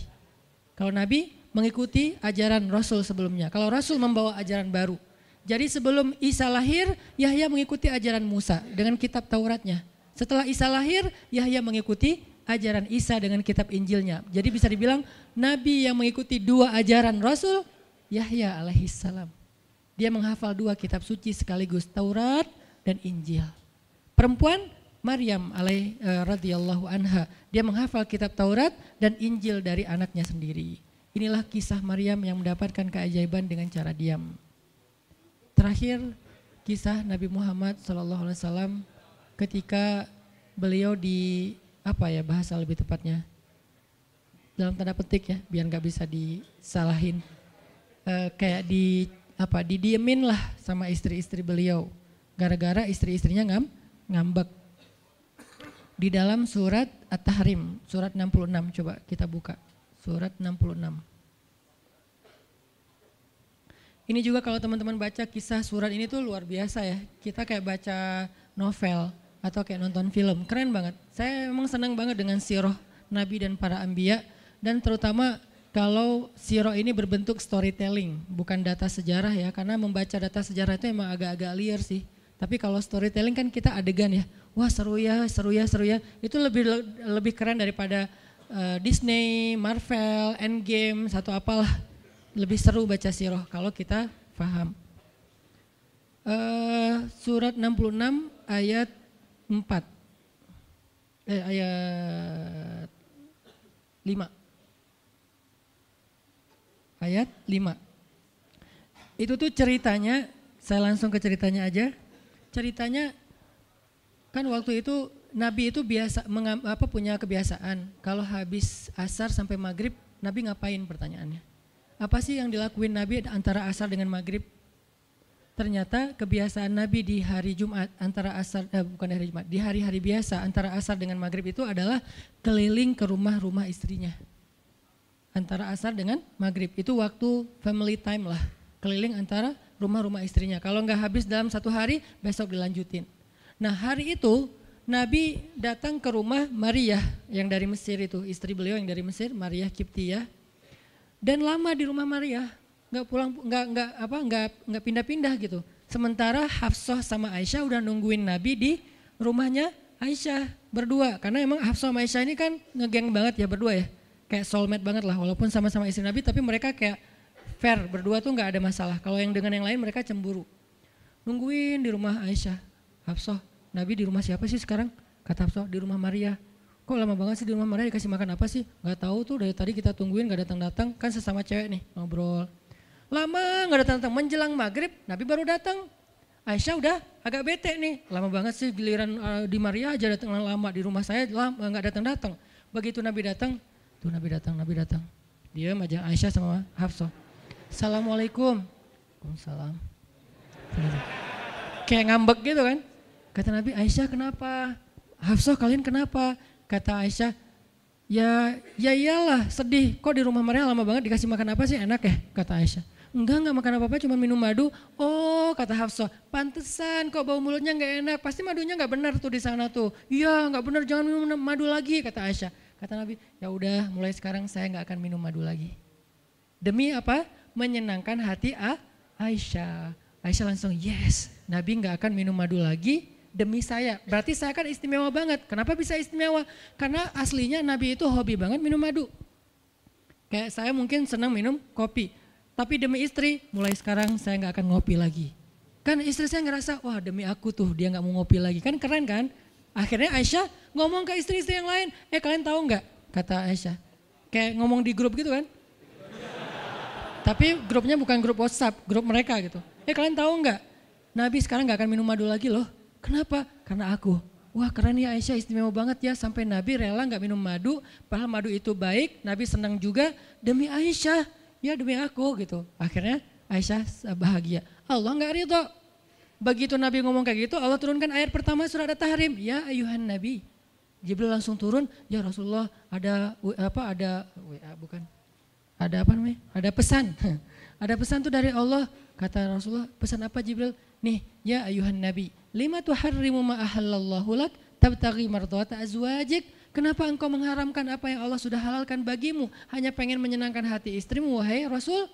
Kalau nabi mengikuti ajaran rasul sebelumnya. Kalau rasul membawa ajaran baru. Jadi sebelum Isa lahir, Yahya mengikuti ajaran Musa dengan kitab Tauratnya. Setelah Isa lahir, Yahya mengikuti ajaran Isa dengan kitab Injilnya. Jadi bisa dibilang nabi yang mengikuti dua ajaran Rasul Yahya alaihissalam. Dia menghafal dua kitab suci sekaligus Taurat dan Injil. Perempuan Maryam alaih uh, radhiyallahu anha, dia menghafal kitab Taurat dan Injil dari anaknya sendiri. Inilah kisah Maryam yang mendapatkan keajaiban dengan cara diam. Terakhir kisah Nabi Muhammad SAW ketika beliau di apa ya bahasa lebih tepatnya dalam tanda petik ya biar nggak bisa disalahin e, kayak di apa didiemin lah sama istri-istri beliau gara-gara istri-istrinya ngam ngambek. Di dalam surat At-Tahrim surat 66 coba kita buka surat 66 ini juga kalau teman-teman baca kisah surat ini tuh luar biasa ya kita kayak baca novel atau kayak nonton film. Keren banget. Saya memang senang banget dengan siroh Nabi dan para ambia dan terutama kalau siroh ini berbentuk storytelling, bukan data sejarah ya, karena membaca data sejarah itu emang agak-agak liar sih. Tapi kalau storytelling kan kita adegan ya, wah seru ya, seru ya, seru ya. Itu lebih lebih keren daripada uh, Disney, Marvel, Endgame, satu apalah. Lebih seru baca siroh kalau kita paham. Uh, surat 66 ayat 4 eh, ayat 5 ayat 5 itu tuh ceritanya saya langsung ke ceritanya aja. Ceritanya kan waktu itu Nabi itu biasa mengam, apa punya kebiasaan. Kalau habis asar sampai maghrib Nabi ngapain pertanyaannya apa sih yang dilakuin Nabi antara asar dengan maghrib? Ternyata kebiasaan Nabi di hari Jumat antara asar eh, bukan hari Jumat di hari-hari biasa antara asar dengan maghrib itu adalah keliling ke rumah-rumah istrinya. Antara asar dengan maghrib. Itu waktu family time lah. Keliling antara rumah-rumah istrinya. Kalau nggak habis dalam satu hari besok dilanjutin. Nah hari itu Nabi datang ke rumah Maria yang dari Mesir itu. Istri beliau yang dari Mesir Maria Kiptia dan lama di rumah Maria nggak pulang nggak nggak apa nggak nggak pindah-pindah gitu. Sementara Hafsah sama Aisyah udah nungguin Nabi di rumahnya Aisyah berdua karena emang Hafsah sama Aisyah ini kan ngegeng banget ya berdua ya. Kayak soulmate banget lah walaupun sama-sama istri Nabi tapi mereka kayak fair berdua tuh nggak ada masalah. Kalau yang dengan yang lain mereka cemburu. Nungguin di rumah Aisyah. Hafsah, Nabi di rumah siapa sih sekarang? Kata Hafsah di rumah Maria. Kok lama banget sih di rumah Maria dikasih makan apa sih? Gak tahu tuh dari tadi kita tungguin gak datang-datang. Kan sesama cewek nih ngobrol. Lama nggak datang-datang, menjelang maghrib Nabi baru datang. Aisyah udah agak bete nih, lama banget sih giliran uh, di Maria aja datang lama di rumah saya lama nggak datang-datang. Begitu Nabi datang, tuh Nabi datang, Nabi datang. Dia aja Aisyah sama Hafsah. Assalamualaikum. Waalaikumsalam. Kayak ngambek gitu kan. Kata Nabi, Aisyah kenapa? Hafsah kalian kenapa? Kata Aisyah, ya ya iyalah sedih. Kok di rumah Maria lama banget dikasih makan apa sih enak ya? Kata Aisyah. Enggak, enggak makan apa-apa, cuma minum madu. Oh, kata Hafsah, pantesan kok bau mulutnya enggak enak. Pasti madunya enggak benar tuh di sana tuh. Iya, enggak benar, jangan minum madu lagi, kata Aisyah. Kata Nabi, ya udah mulai sekarang saya enggak akan minum madu lagi. Demi apa? Menyenangkan hati A Aisyah. Aisyah langsung, yes, Nabi enggak akan minum madu lagi demi saya. Berarti saya kan istimewa banget. Kenapa bisa istimewa? Karena aslinya Nabi itu hobi banget minum madu. Kayak saya mungkin senang minum kopi. Tapi demi istri, mulai sekarang saya nggak akan ngopi lagi. Kan istri saya ngerasa, wah demi aku tuh dia nggak mau ngopi lagi. Kan keren kan? Akhirnya Aisyah ngomong ke istri-istri yang lain, eh kalian tahu nggak? Kata Aisyah. Kayak ngomong di grup gitu kan? Tapi grupnya bukan grup WhatsApp, grup mereka gitu. Eh kalian tahu nggak? Nabi sekarang nggak akan minum madu lagi loh. Kenapa? Karena aku. Wah keren ya Aisyah istimewa banget ya sampai Nabi rela nggak minum madu. Padahal madu itu baik, Nabi senang juga demi Aisyah ya demi aku gitu. Akhirnya Aisyah bahagia. Allah nggak ridho. Begitu Nabi ngomong kayak gitu, Allah turunkan ayat pertama surat At-Tahrim. Ya ayuhan Nabi. Jibril langsung turun, ya Rasulullah ada apa ada bukan? Ada apa namanya? Ada pesan. ada pesan tuh dari Allah. Kata Rasulullah, pesan apa Jibril? Nih, ya ayuhan nabi, lima tuharrimu ma ahallallahu lak tabtaghi mardhata azwajik. Kenapa engkau mengharamkan apa yang Allah sudah halalkan bagimu? Hanya pengen menyenangkan hati istrimu, wahai Rasul?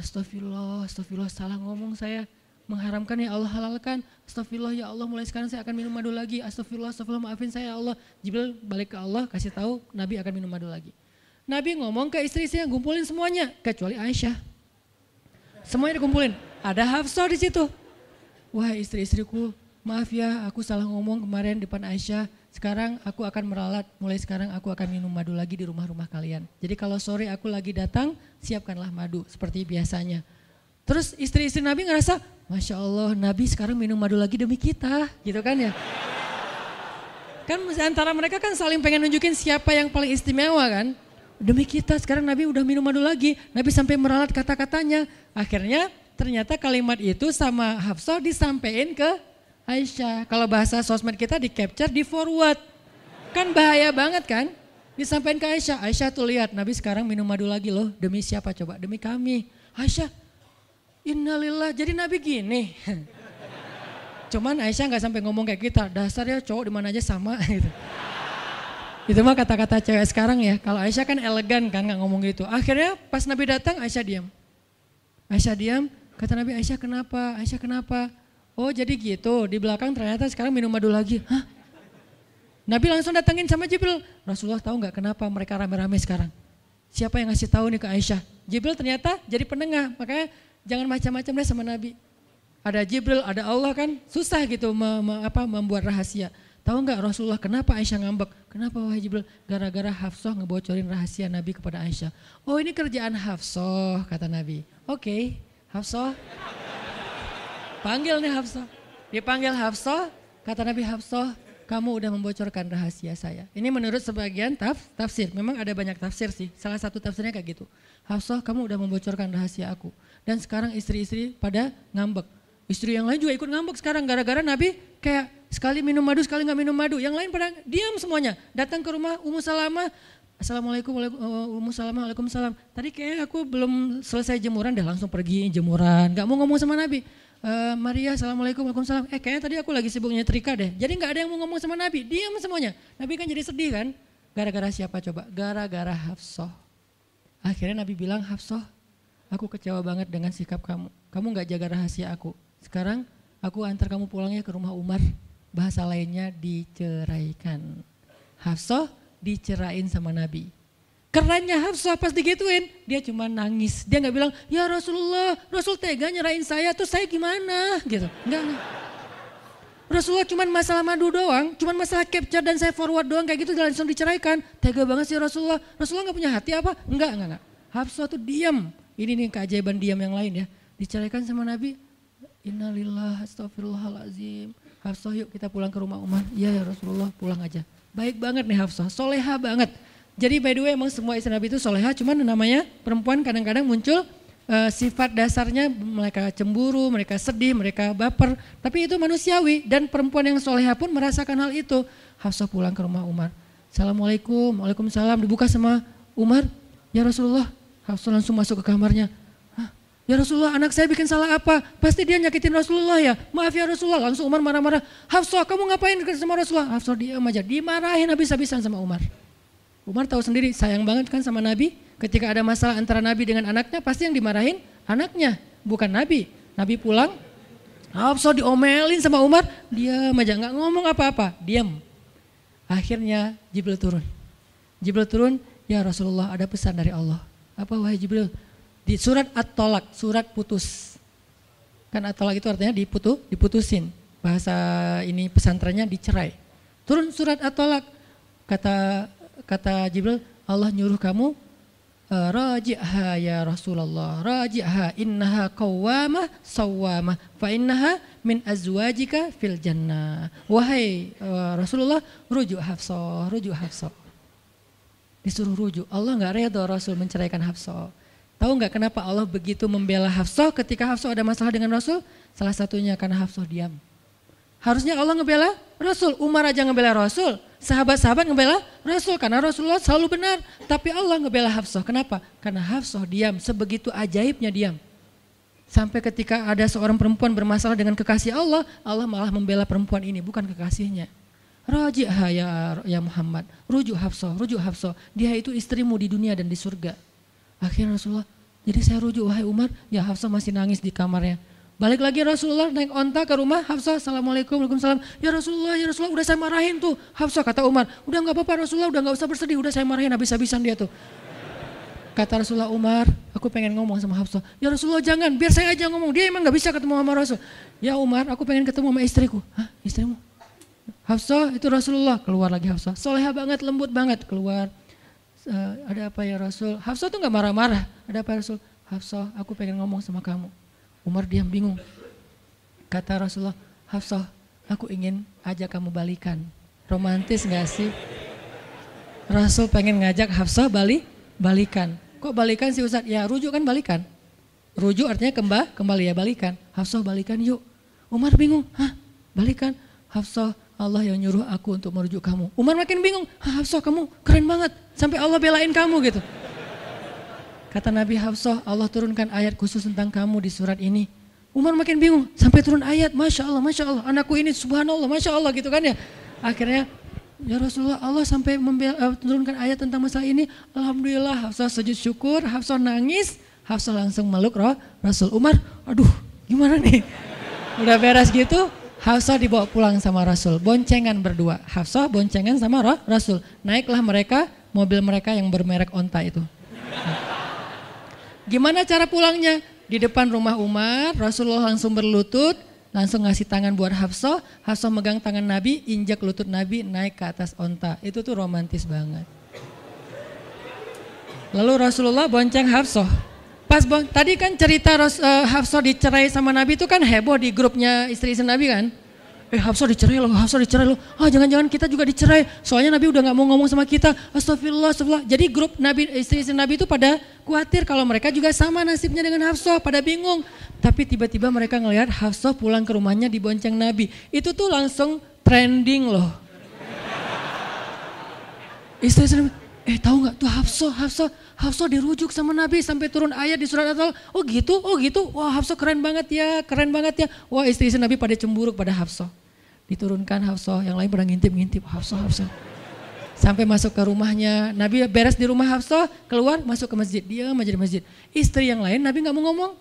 Astagfirullah, astagfirullah, salah ngomong saya mengharamkan ya Allah halalkan. Astagfirullah ya Allah mulai sekarang saya akan minum madu lagi. Astagfirullah, astagfirullah maafin saya ya Allah. Jibril balik ke Allah kasih tahu Nabi akan minum madu lagi. Nabi ngomong ke istri-istri yang ngumpulin semuanya kecuali Aisyah. Semuanya dikumpulin. Ada Hafsah di situ. Wah istri-istriku, maaf ya aku salah ngomong kemarin depan Aisyah. Sekarang aku akan meralat, mulai sekarang aku akan minum madu lagi di rumah-rumah kalian. Jadi kalau sore aku lagi datang, siapkanlah madu seperti biasanya. Terus istri-istri Nabi ngerasa, Masya Allah Nabi sekarang minum madu lagi demi kita gitu kan ya. Kan antara mereka kan saling pengen nunjukin siapa yang paling istimewa kan. Demi kita sekarang Nabi udah minum madu lagi. Nabi sampai meralat kata-katanya. Akhirnya ternyata kalimat itu sama Hafsah disampaikan ke Aisyah. Kalau bahasa sosmed kita di capture, di forward. Kan bahaya banget kan? Disampaikan ke Aisyah. Aisyah tuh lihat Nabi sekarang minum madu lagi loh. Demi siapa coba? Demi kami. Aisyah Innalillah, jadi Nabi gini. Cuman Aisyah nggak sampai ngomong kayak kita, dasar ya cowok di mana aja sama gitu. Itu mah kata-kata cewek sekarang ya. Kalau Aisyah kan elegan kan nggak ngomong gitu. Akhirnya pas Nabi datang Aisyah diam. Aisyah diam, kata Nabi Aisyah kenapa? Aisyah kenapa? Oh jadi gitu, di belakang ternyata sekarang minum madu lagi. Hah? Nabi langsung datangin sama Jibril. Rasulullah tahu nggak kenapa mereka rame-rame sekarang? Siapa yang ngasih tahu nih ke Aisyah? Jibril ternyata jadi penengah, makanya Jangan macam-macam deh sama Nabi. Ada Jibril, ada Allah kan susah gitu me, me, apa, membuat rahasia. Tahu nggak Rasulullah kenapa Aisyah ngambek? Kenapa wahai Jibril? Gara-gara Hafsah ngebocorin rahasia Nabi kepada Aisyah. Oh ini kerjaan Hafsah kata Nabi. Oke okay, Hafsah. Panggil nih Hafsah. Dipanggil Hafsah, kata Nabi Hafsah, kamu udah membocorkan rahasia saya. Ini menurut sebagian taf, tafsir. Memang ada banyak tafsir sih. Salah satu tafsirnya kayak gitu. Hafsah kamu udah membocorkan rahasia aku dan sekarang istri-istri pada ngambek. Istri yang lain juga ikut ngambek sekarang gara-gara Nabi kayak sekali minum madu, sekali nggak minum madu. Yang lain pada diam semuanya. Datang ke rumah Ummu Salamah, Assalamualaikum, Ummu Salamah, Waalaikumsalam. Tadi kayak aku belum selesai jemuran, dah langsung pergi jemuran. Gak mau ngomong sama Nabi. Uh, Maria, Assalamualaikum, Waalaikumsalam. Eh kayaknya tadi aku lagi sibuk nyetrika deh. Jadi nggak ada yang mau ngomong sama Nabi, diam semuanya. Nabi kan jadi sedih kan. Gara-gara siapa coba? Gara-gara Hafsah. Akhirnya Nabi bilang, Hafsah Aku kecewa banget dengan sikap kamu. Kamu gak jaga rahasia aku. Sekarang aku antar kamu pulangnya ke rumah Umar. Bahasa lainnya diceraikan. Hafsah dicerain sama Nabi. Kerennya Hafsah pas digituin, dia cuma nangis. Dia nggak bilang, ya Rasulullah, Rasul tega nyerain saya, terus saya gimana? Gitu. Enggak, enggak. Rasulullah cuma masalah madu doang, cuma masalah capture dan saya forward doang kayak gitu langsung diceraikan. Tega banget sih Rasulullah. Rasulullah nggak punya hati apa? Enggak, enggak, enggak. Hafsah tuh diam. Ini nih keajaiban diam yang lain ya. Diceraikan sama Nabi, Innalillah astagfirullahalazim. Hafsah yuk kita pulang ke rumah Umar. Iya ya Rasulullah pulang aja. Baik banget nih Hafsah, soleha banget. Jadi by the way emang semua istri Nabi itu soleha, cuman namanya perempuan kadang-kadang muncul uh, sifat dasarnya mereka cemburu, mereka sedih, mereka baper. Tapi itu manusiawi dan perempuan yang soleha pun merasakan hal itu. Hafsah pulang ke rumah Umar. Assalamualaikum, Waalaikumsalam. Dibuka sama Umar, ya Rasulullah Hafsah langsung masuk ke kamarnya. Ya Rasulullah anak saya bikin salah apa? Pasti dia nyakitin Rasulullah ya. Maaf ya Rasulullah. Langsung Umar marah-marah. Hafsah kamu ngapain sama Rasulullah? Hafsah diam aja. Dimarahin habis-habisan sama Umar. Umar tahu sendiri sayang banget kan sama Nabi. Ketika ada masalah antara Nabi dengan anaknya pasti yang dimarahin anaknya. Bukan Nabi. Nabi pulang. Hafsah diomelin sama Umar. Diam aja nggak ngomong apa-apa. Diam. Akhirnya Jibril turun. Jibril turun. Ya Rasulullah ada pesan dari Allah apa wahai Jibril? Di surat At-Tolak, surat putus. Kan At-Tolak itu artinya diputu, diputusin. Bahasa ini pesantrennya dicerai. Turun surat At-Tolak. Kata kata Jibril, Allah nyuruh kamu eh, raji'ha ya Rasulullah raji'ha innaha qawwamah sawwamah fa innaha min azwajika fil jannah wahai uh, Rasulullah rujuk Hafsah rujuk Hafsah Disuruh rujuk. Allah nggak reda Rasul menceraikan Hafsah. Tahu nggak kenapa Allah begitu membela Hafsah ketika Hafsah ada masalah dengan Rasul? Salah satunya karena Hafsah diam. Harusnya Allah ngebela Rasul. Umar aja ngebela Rasul. Sahabat-sahabat ngebela Rasul karena Rasulullah selalu benar. Tapi Allah ngebela Hafsah. Kenapa? Karena Hafsah diam, sebegitu ajaibnya diam. Sampai ketika ada seorang perempuan bermasalah dengan kekasih Allah, Allah malah membela perempuan ini, bukan kekasihnya. Raji'ha ya, ya Muhammad, rujuk Hafsah, rujuk Hafsah. Dia itu istrimu di dunia dan di surga. Akhirnya Rasulullah, jadi saya rujuk wahai Umar, ya Hafsah masih nangis di kamarnya. Balik lagi Rasulullah naik onta ke rumah Hafsah, Assalamualaikum, Waalaikumsalam. Ya Rasulullah, ya Rasulullah, udah saya marahin tuh. Hafsah kata Umar, udah nggak apa-apa Rasulullah, udah nggak usah bersedih, udah saya marahin habis-habisan dia tuh. Kata Rasulullah Umar, aku pengen ngomong sama Hafsah. Ya Rasulullah jangan, biar saya aja ngomong. Dia emang nggak bisa ketemu sama Rasul. Ya Umar, aku pengen ketemu sama istriku. Hah, istrimu? Hafsah itu Rasulullah. Keluar lagi Hafsah. Soleha banget, lembut banget. Keluar. Uh, ada apa ya Rasul? Hafsah tuh nggak marah-marah. Ada apa ya Rasul? Hafsah, aku pengen ngomong sama kamu. Umar diam bingung. Kata Rasulullah, Hafsah, aku ingin ajak kamu balikan. Romantis gak sih? Rasul pengen ngajak Hafsah balik, balikan. Kok balikan sih Ustaz? Ya rujuk kan balikan. Rujuk artinya kembali, kembali ya balikan. Hafsah balikan yuk. Umar bingung, hah balikan? Hafsah Allah yang nyuruh aku untuk merujuk kamu. Umar makin bingung, Hafsah kamu keren banget. Sampai Allah belain kamu gitu. Kata Nabi Hafsah, Allah turunkan ayat khusus tentang kamu di surat ini. Umar makin bingung, sampai turun ayat, Masya Allah, Masya Allah, anakku ini subhanallah, Masya Allah gitu kan ya. Akhirnya, ya Rasulullah, Allah sampai uh, turunkan ayat tentang masalah ini. Alhamdulillah, Hafsah sujud syukur, Hafsah nangis, Hafsah langsung meluk roh, Rasul Umar, aduh gimana nih. Udah beres gitu, Hafsah dibawa pulang sama Rasul, boncengan berdua. Hafsah boncengan sama roh, Rasul. Naiklah mereka, mobil mereka yang bermerek onta itu. Gimana cara pulangnya? Di depan rumah Umar, Rasulullah langsung berlutut, langsung ngasih tangan buat Hafsah, Hafsah megang tangan Nabi, injak lutut Nabi, naik ke atas onta. Itu tuh romantis banget. Lalu Rasulullah bonceng Hafsah. Pas bon, tadi kan cerita uh, Hafsah dicerai sama Nabi itu kan heboh di grupnya istri-istri Nabi kan? Eh Hafsah dicerai loh, Hafsah dicerai loh. Ah jangan-jangan kita juga dicerai. Soalnya Nabi udah nggak mau ngomong sama kita. Astagfirullah, astagfirullah. Jadi grup Nabi istri-istri Nabi itu pada khawatir kalau mereka juga sama nasibnya dengan Hafsah, pada bingung. Tapi tiba-tiba mereka ngelihat Hafsah pulang ke rumahnya di bonceng Nabi. Itu tuh langsung trending loh. Istri-istri Nabi, eh tahu nggak tuh Hafsah, Hafsah, Hafsah dirujuk sama Nabi sampai turun ayat di surat Al. Oh gitu, oh gitu. Wah Hafsah keren banget ya, keren banget ya. Wah istri-istri Nabi pada cemburu pada Hafsah diturunkan Hafsah, yang lain pada ngintip-ngintip Hafsah, Hafsah. Sampai masuk ke rumahnya, Nabi beres di rumah Hafsah, keluar masuk ke masjid, dia di masjid. Istri yang lain Nabi nggak mau ngomong.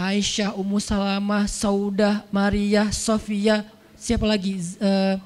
Aisyah, Ummu Salamah, Saudah, Maria, Sofia, siapa lagi? Uh,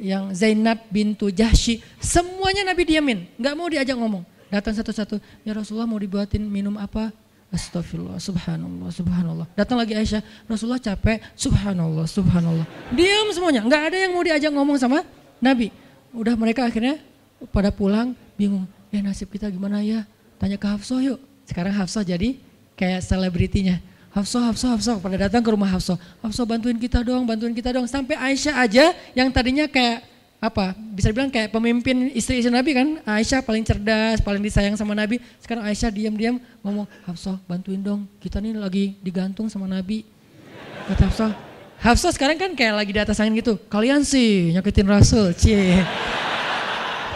yang Zainab bintu Jahsy, semuanya Nabi diamin, nggak mau diajak ngomong. Datang satu-satu, ya Rasulullah mau dibuatin minum apa? Astagfirullah, subhanallah, subhanallah. Datang lagi Aisyah, Rasulullah capek, subhanallah, subhanallah. Diam semuanya, nggak ada yang mau diajak ngomong sama Nabi. Udah mereka akhirnya pada pulang bingung, ya nasib kita gimana ya? Tanya ke Hafsah yuk. Sekarang Hafsah jadi kayak selebritinya. Hafsah, Hafsah, Hafsah, pada datang ke rumah Hafsah. Hafsah bantuin kita dong, bantuin kita dong. Sampai Aisyah aja yang tadinya kayak apa bisa dibilang kayak pemimpin istri-istri Nabi kan? Aisyah paling cerdas paling disayang sama Nabi. Sekarang Aisyah diam-diam ngomong Hafsah bantuin dong. Kita nih lagi digantung sama Nabi. Kata Hafsah. Hafsah sekarang kan kayak lagi di atas angin gitu. Kalian sih nyakitin Rasul cie.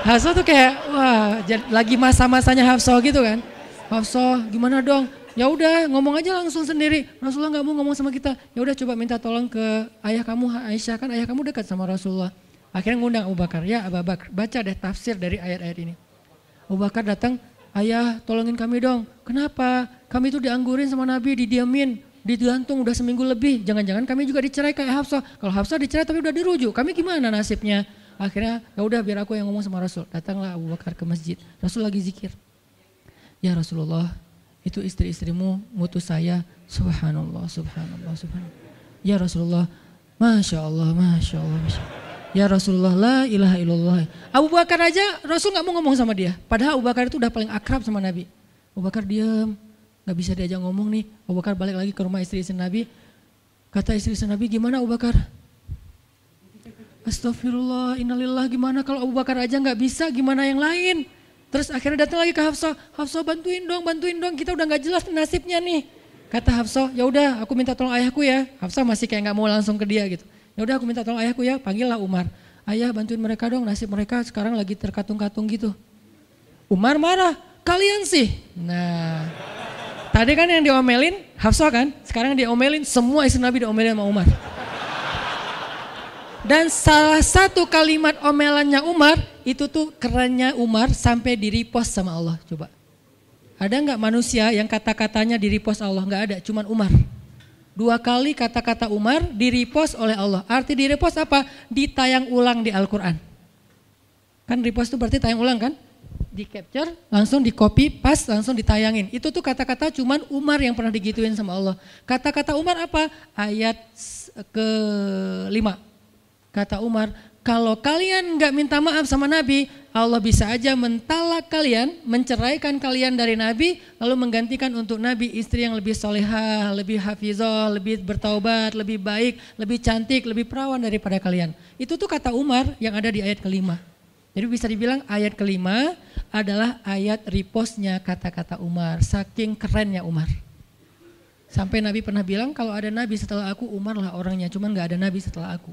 Hafsah tuh kayak wah lagi masa-masanya Hafsah gitu kan. Hafsah gimana dong? Ya udah ngomong aja langsung sendiri. Rasulullah nggak mau ngomong sama kita. Ya udah coba minta tolong ke ayah kamu Aisyah. Kan ayah kamu dekat sama Rasulullah Akhirnya ngundang Abu Bakar, ya Abu Bakar, baca deh tafsir dari ayat-ayat ini. Abu Bakar datang, ayah tolongin kami dong. Kenapa? Kami itu dianggurin sama Nabi, didiamin, digantung udah seminggu lebih. Jangan-jangan kami juga dicerai kayak Hafsah. Kalau Hafsah dicerai tapi udah dirujuk, kami gimana nasibnya? Akhirnya ya udah biar aku yang ngomong sama Rasul. Datanglah Abu Bakar ke masjid. Rasul lagi zikir. Ya Rasulullah, itu istri-istrimu mutus saya. Subhanallah, subhanallah, subhanallah. Ya Rasulullah, Masya Allah, Masya Allah, Masya Allah. Ya Rasulullah la ilaha illallah. Abu Bakar aja Rasul nggak mau ngomong sama dia. Padahal Abu Bakar itu udah paling akrab sama Nabi. Abu Bakar diam, nggak bisa diajak ngomong nih. Abu Bakar balik lagi ke rumah istri-istri Nabi. Kata istri-istri Nabi, gimana Abu Bakar? Astagfirullah, innalillah gimana kalau Abu Bakar aja nggak bisa, gimana yang lain? Terus akhirnya datang lagi ke Hafsah, Hafsah bantuin dong, bantuin dong, kita udah nggak jelas nasibnya nih. Kata Hafsah, ya udah aku minta tolong ayahku ya. Hafsah masih kayak nggak mau langsung ke dia gitu. Ya udah aku minta tolong ayahku ya, panggillah Umar. ayah bantuin mereka dong nasib mereka sekarang lagi terkatung-katung gitu. Umar marah, kalian sih. Nah, tadi kan yang diomelin Hafsah kan, sekarang diomelin semua istri Nabi diomelin sama Umar. Dan salah satu kalimat omelannya Umar itu tuh kerennya Umar sampai di repost sama Allah. Coba. Ada nggak manusia yang kata-katanya di repost Allah? Nggak ada, cuman Umar. Dua kali kata-kata Umar di repost oleh Allah. Arti di repost apa? Ditayang ulang di Al-Quran. Kan repost itu berarti tayang ulang kan? di capture, langsung di copy, pas, langsung ditayangin. Itu tuh kata-kata cuman Umar yang pernah digituin sama Allah. Kata-kata Umar apa? Ayat ke lima. Kata Umar, kalau kalian nggak minta maaf sama Nabi, Allah bisa aja mentalak kalian, menceraikan kalian dari Nabi, lalu menggantikan untuk Nabi istri yang lebih solehah, lebih hafizah, lebih bertaubat, lebih baik, lebih cantik, lebih perawan daripada kalian. Itu tuh kata Umar yang ada di ayat kelima. Jadi bisa dibilang ayat kelima adalah ayat ripostnya kata-kata Umar. Saking kerennya Umar. Sampai Nabi pernah bilang kalau ada Nabi setelah aku Umar lah orangnya. Cuman gak ada Nabi setelah aku.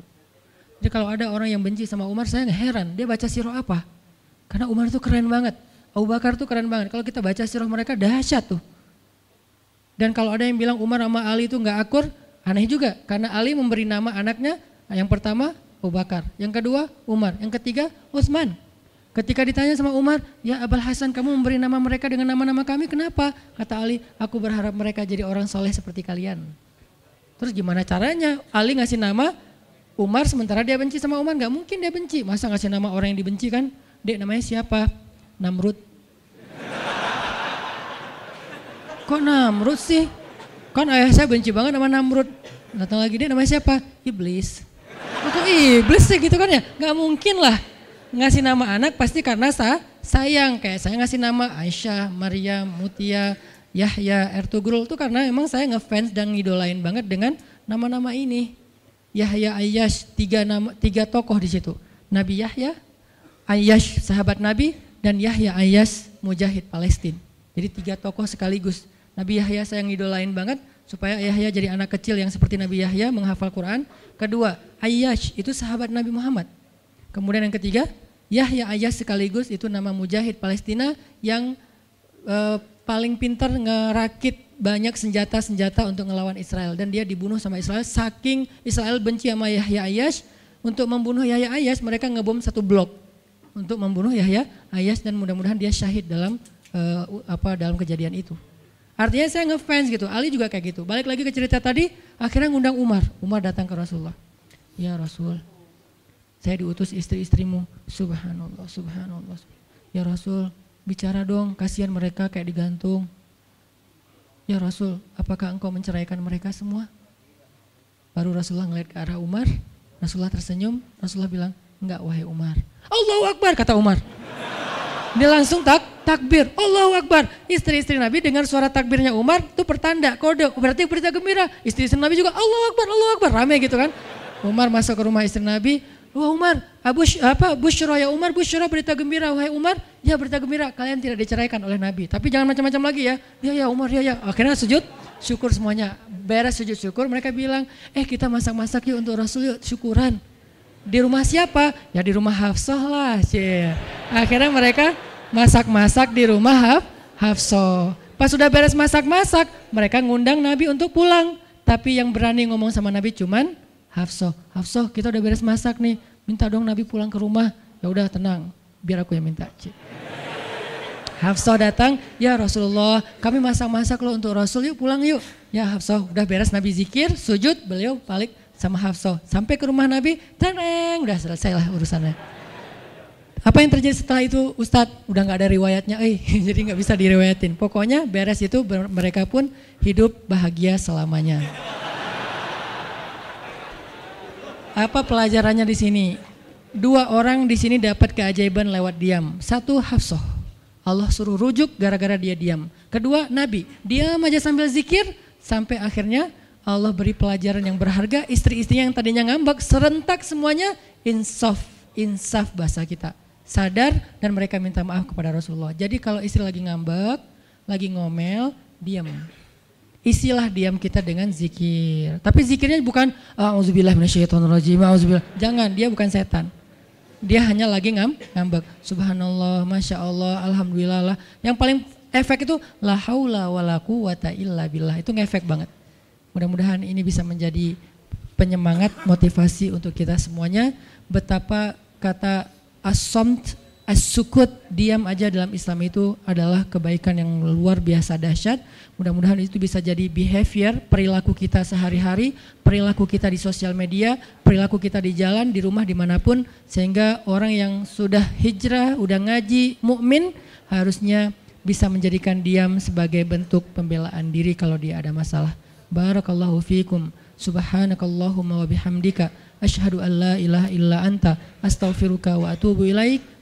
Jadi kalau ada orang yang benci sama Umar saya heran. Dia baca sirah apa? Karena Umar itu keren banget. Abu Bakar tuh keren banget. Kalau kita baca sirah mereka dahsyat tuh. Dan kalau ada yang bilang Umar sama Ali itu gak akur, aneh juga. Karena Ali memberi nama anaknya yang pertama Abu Bakar. Yang kedua Umar. Yang ketiga Utsman. Ketika ditanya sama Umar, ya Abul Hasan kamu memberi nama mereka dengan nama-nama kami, kenapa? Kata Ali, aku berharap mereka jadi orang soleh seperti kalian. Terus gimana caranya? Ali ngasih nama Umar sementara dia benci sama Umar, Gak mungkin dia benci. Masa ngasih nama orang yang dibenci kan? Dek namanya siapa? Namrud. Kok Namrud sih? Kan ayah saya benci banget sama Namrud. Datang lagi dia namanya siapa? Iblis. Kok iblis sih gitu kan ya? Gak mungkin lah ngasih nama anak pasti karena sa sayang. Kayak saya ngasih nama Aisyah, Maria, Mutia, Yahya, Ertugrul itu karena memang saya ngefans dan ngidolain banget dengan nama-nama ini. Yahya Ayyash, tiga, nama, tiga tokoh di situ. Nabi Yahya, Ayyash sahabat Nabi, dan Yahya Ayyash mujahid Palestina. Jadi tiga tokoh sekaligus. Nabi Yahya saya ngidolain banget supaya Yahya jadi anak kecil yang seperti Nabi Yahya menghafal Quran. Kedua, Ayyash itu sahabat Nabi Muhammad. Kemudian yang ketiga, Yahya Ayas sekaligus itu nama mujahid Palestina yang uh, paling pintar ngerakit banyak senjata-senjata untuk ngelawan Israel dan dia dibunuh sama Israel saking Israel benci sama Yahya Ayas untuk membunuh Yahya Ayas mereka ngebom satu blok untuk membunuh Yahya Ayas dan mudah-mudahan dia syahid dalam uh, apa dalam kejadian itu. Artinya saya ngefans gitu. Ali juga kayak gitu. Balik lagi ke cerita tadi, akhirnya ngundang Umar. Umar datang ke Rasulullah. Ya Rasul, saya diutus istri-istrimu. Subhanallah, subhanallah. Ya Rasul, bicara dong, kasihan mereka kayak digantung. Ya Rasul, apakah engkau menceraikan mereka semua? Baru Rasulullah ngeliat ke arah Umar, Rasulullah tersenyum, Rasulullah bilang, enggak wahai Umar. Allahu Akbar, kata Umar. Dia langsung tak takbir, Allahu Akbar. Istri-istri Nabi dengar suara takbirnya Umar, itu pertanda, kode, berarti berita gembira. Istri-istri Nabi juga, Allahu Akbar, Allahu Akbar, rame gitu kan. Umar masuk ke rumah istri Nabi, Wah Umar, Abu, apa Bushra ya Umar, Bushra berita gembira, wahai Umar, ya berita gembira, kalian tidak diceraikan oleh Nabi. Tapi jangan macam-macam lagi ya. Ya ya Umar, ya ya. Akhirnya sujud, syukur semuanya. Beres sujud syukur, mereka bilang, eh kita masak-masak yuk untuk Rasul yuk, syukuran. Di rumah siapa? Ya di rumah Hafsah lah. Cie. Akhirnya mereka masak-masak di rumah Haf, Hafsah. Pas sudah beres masak-masak, mereka ngundang Nabi untuk pulang. Tapi yang berani ngomong sama Nabi cuman Hafsah, Hafsah kita udah beres masak nih, minta dong Nabi pulang ke rumah. Ya udah tenang, biar aku yang minta. Hafsah datang, ya Rasulullah kami masak-masak loh untuk Rasul yuk pulang yuk. Ya Hafsah udah beres Nabi zikir, sujud, beliau balik sama Hafsah. Sampai ke rumah Nabi, tenang, udah selesai lah urusannya. Apa yang terjadi setelah itu Ustadz? Udah gak ada riwayatnya, eh jadi gak bisa diriwayatin. Pokoknya beres itu mereka pun hidup bahagia selamanya. Apa pelajarannya di sini? Dua orang di sini dapat keajaiban lewat diam. Satu Hafsah. Allah suruh rujuk gara-gara dia diam. Kedua Nabi, diam aja sambil zikir sampai akhirnya Allah beri pelajaran yang berharga. Istri-istri yang tadinya ngambek serentak semuanya insaf, insaf bahasa kita. Sadar dan mereka minta maaf kepada Rasulullah. Jadi kalau istri lagi ngambek, lagi ngomel, diam isilah diam kita dengan zikir. Tapi zikirnya bukan auzubillah minasyaitonirrajim, auzubillah. Jangan, dia bukan setan. dia hanya lagi ngam, ngambek. Subhanallah, Masya Allah, Alhamdulillah lah. Yang paling efek itu la haula wala quwata illa billah. Itu ngefek banget. Mudah-mudahan ini bisa menjadi penyemangat motivasi untuk kita semuanya betapa kata asomt as-sukut diam aja dalam Islam itu adalah kebaikan yang luar biasa dahsyat. Mudah-mudahan itu bisa jadi behavior perilaku kita sehari-hari, perilaku kita di sosial media, perilaku kita di jalan, di rumah, di mana pun, sehingga orang yang sudah hijrah, udah ngaji, mukmin harusnya bisa menjadikan diam sebagai bentuk pembelaan diri kalau dia ada masalah. Barakallahu fiikum. Subhanakallahumma wa bihamdika asyhadu an la ilaha illa anta astaghfiruka wa atubu ilaik.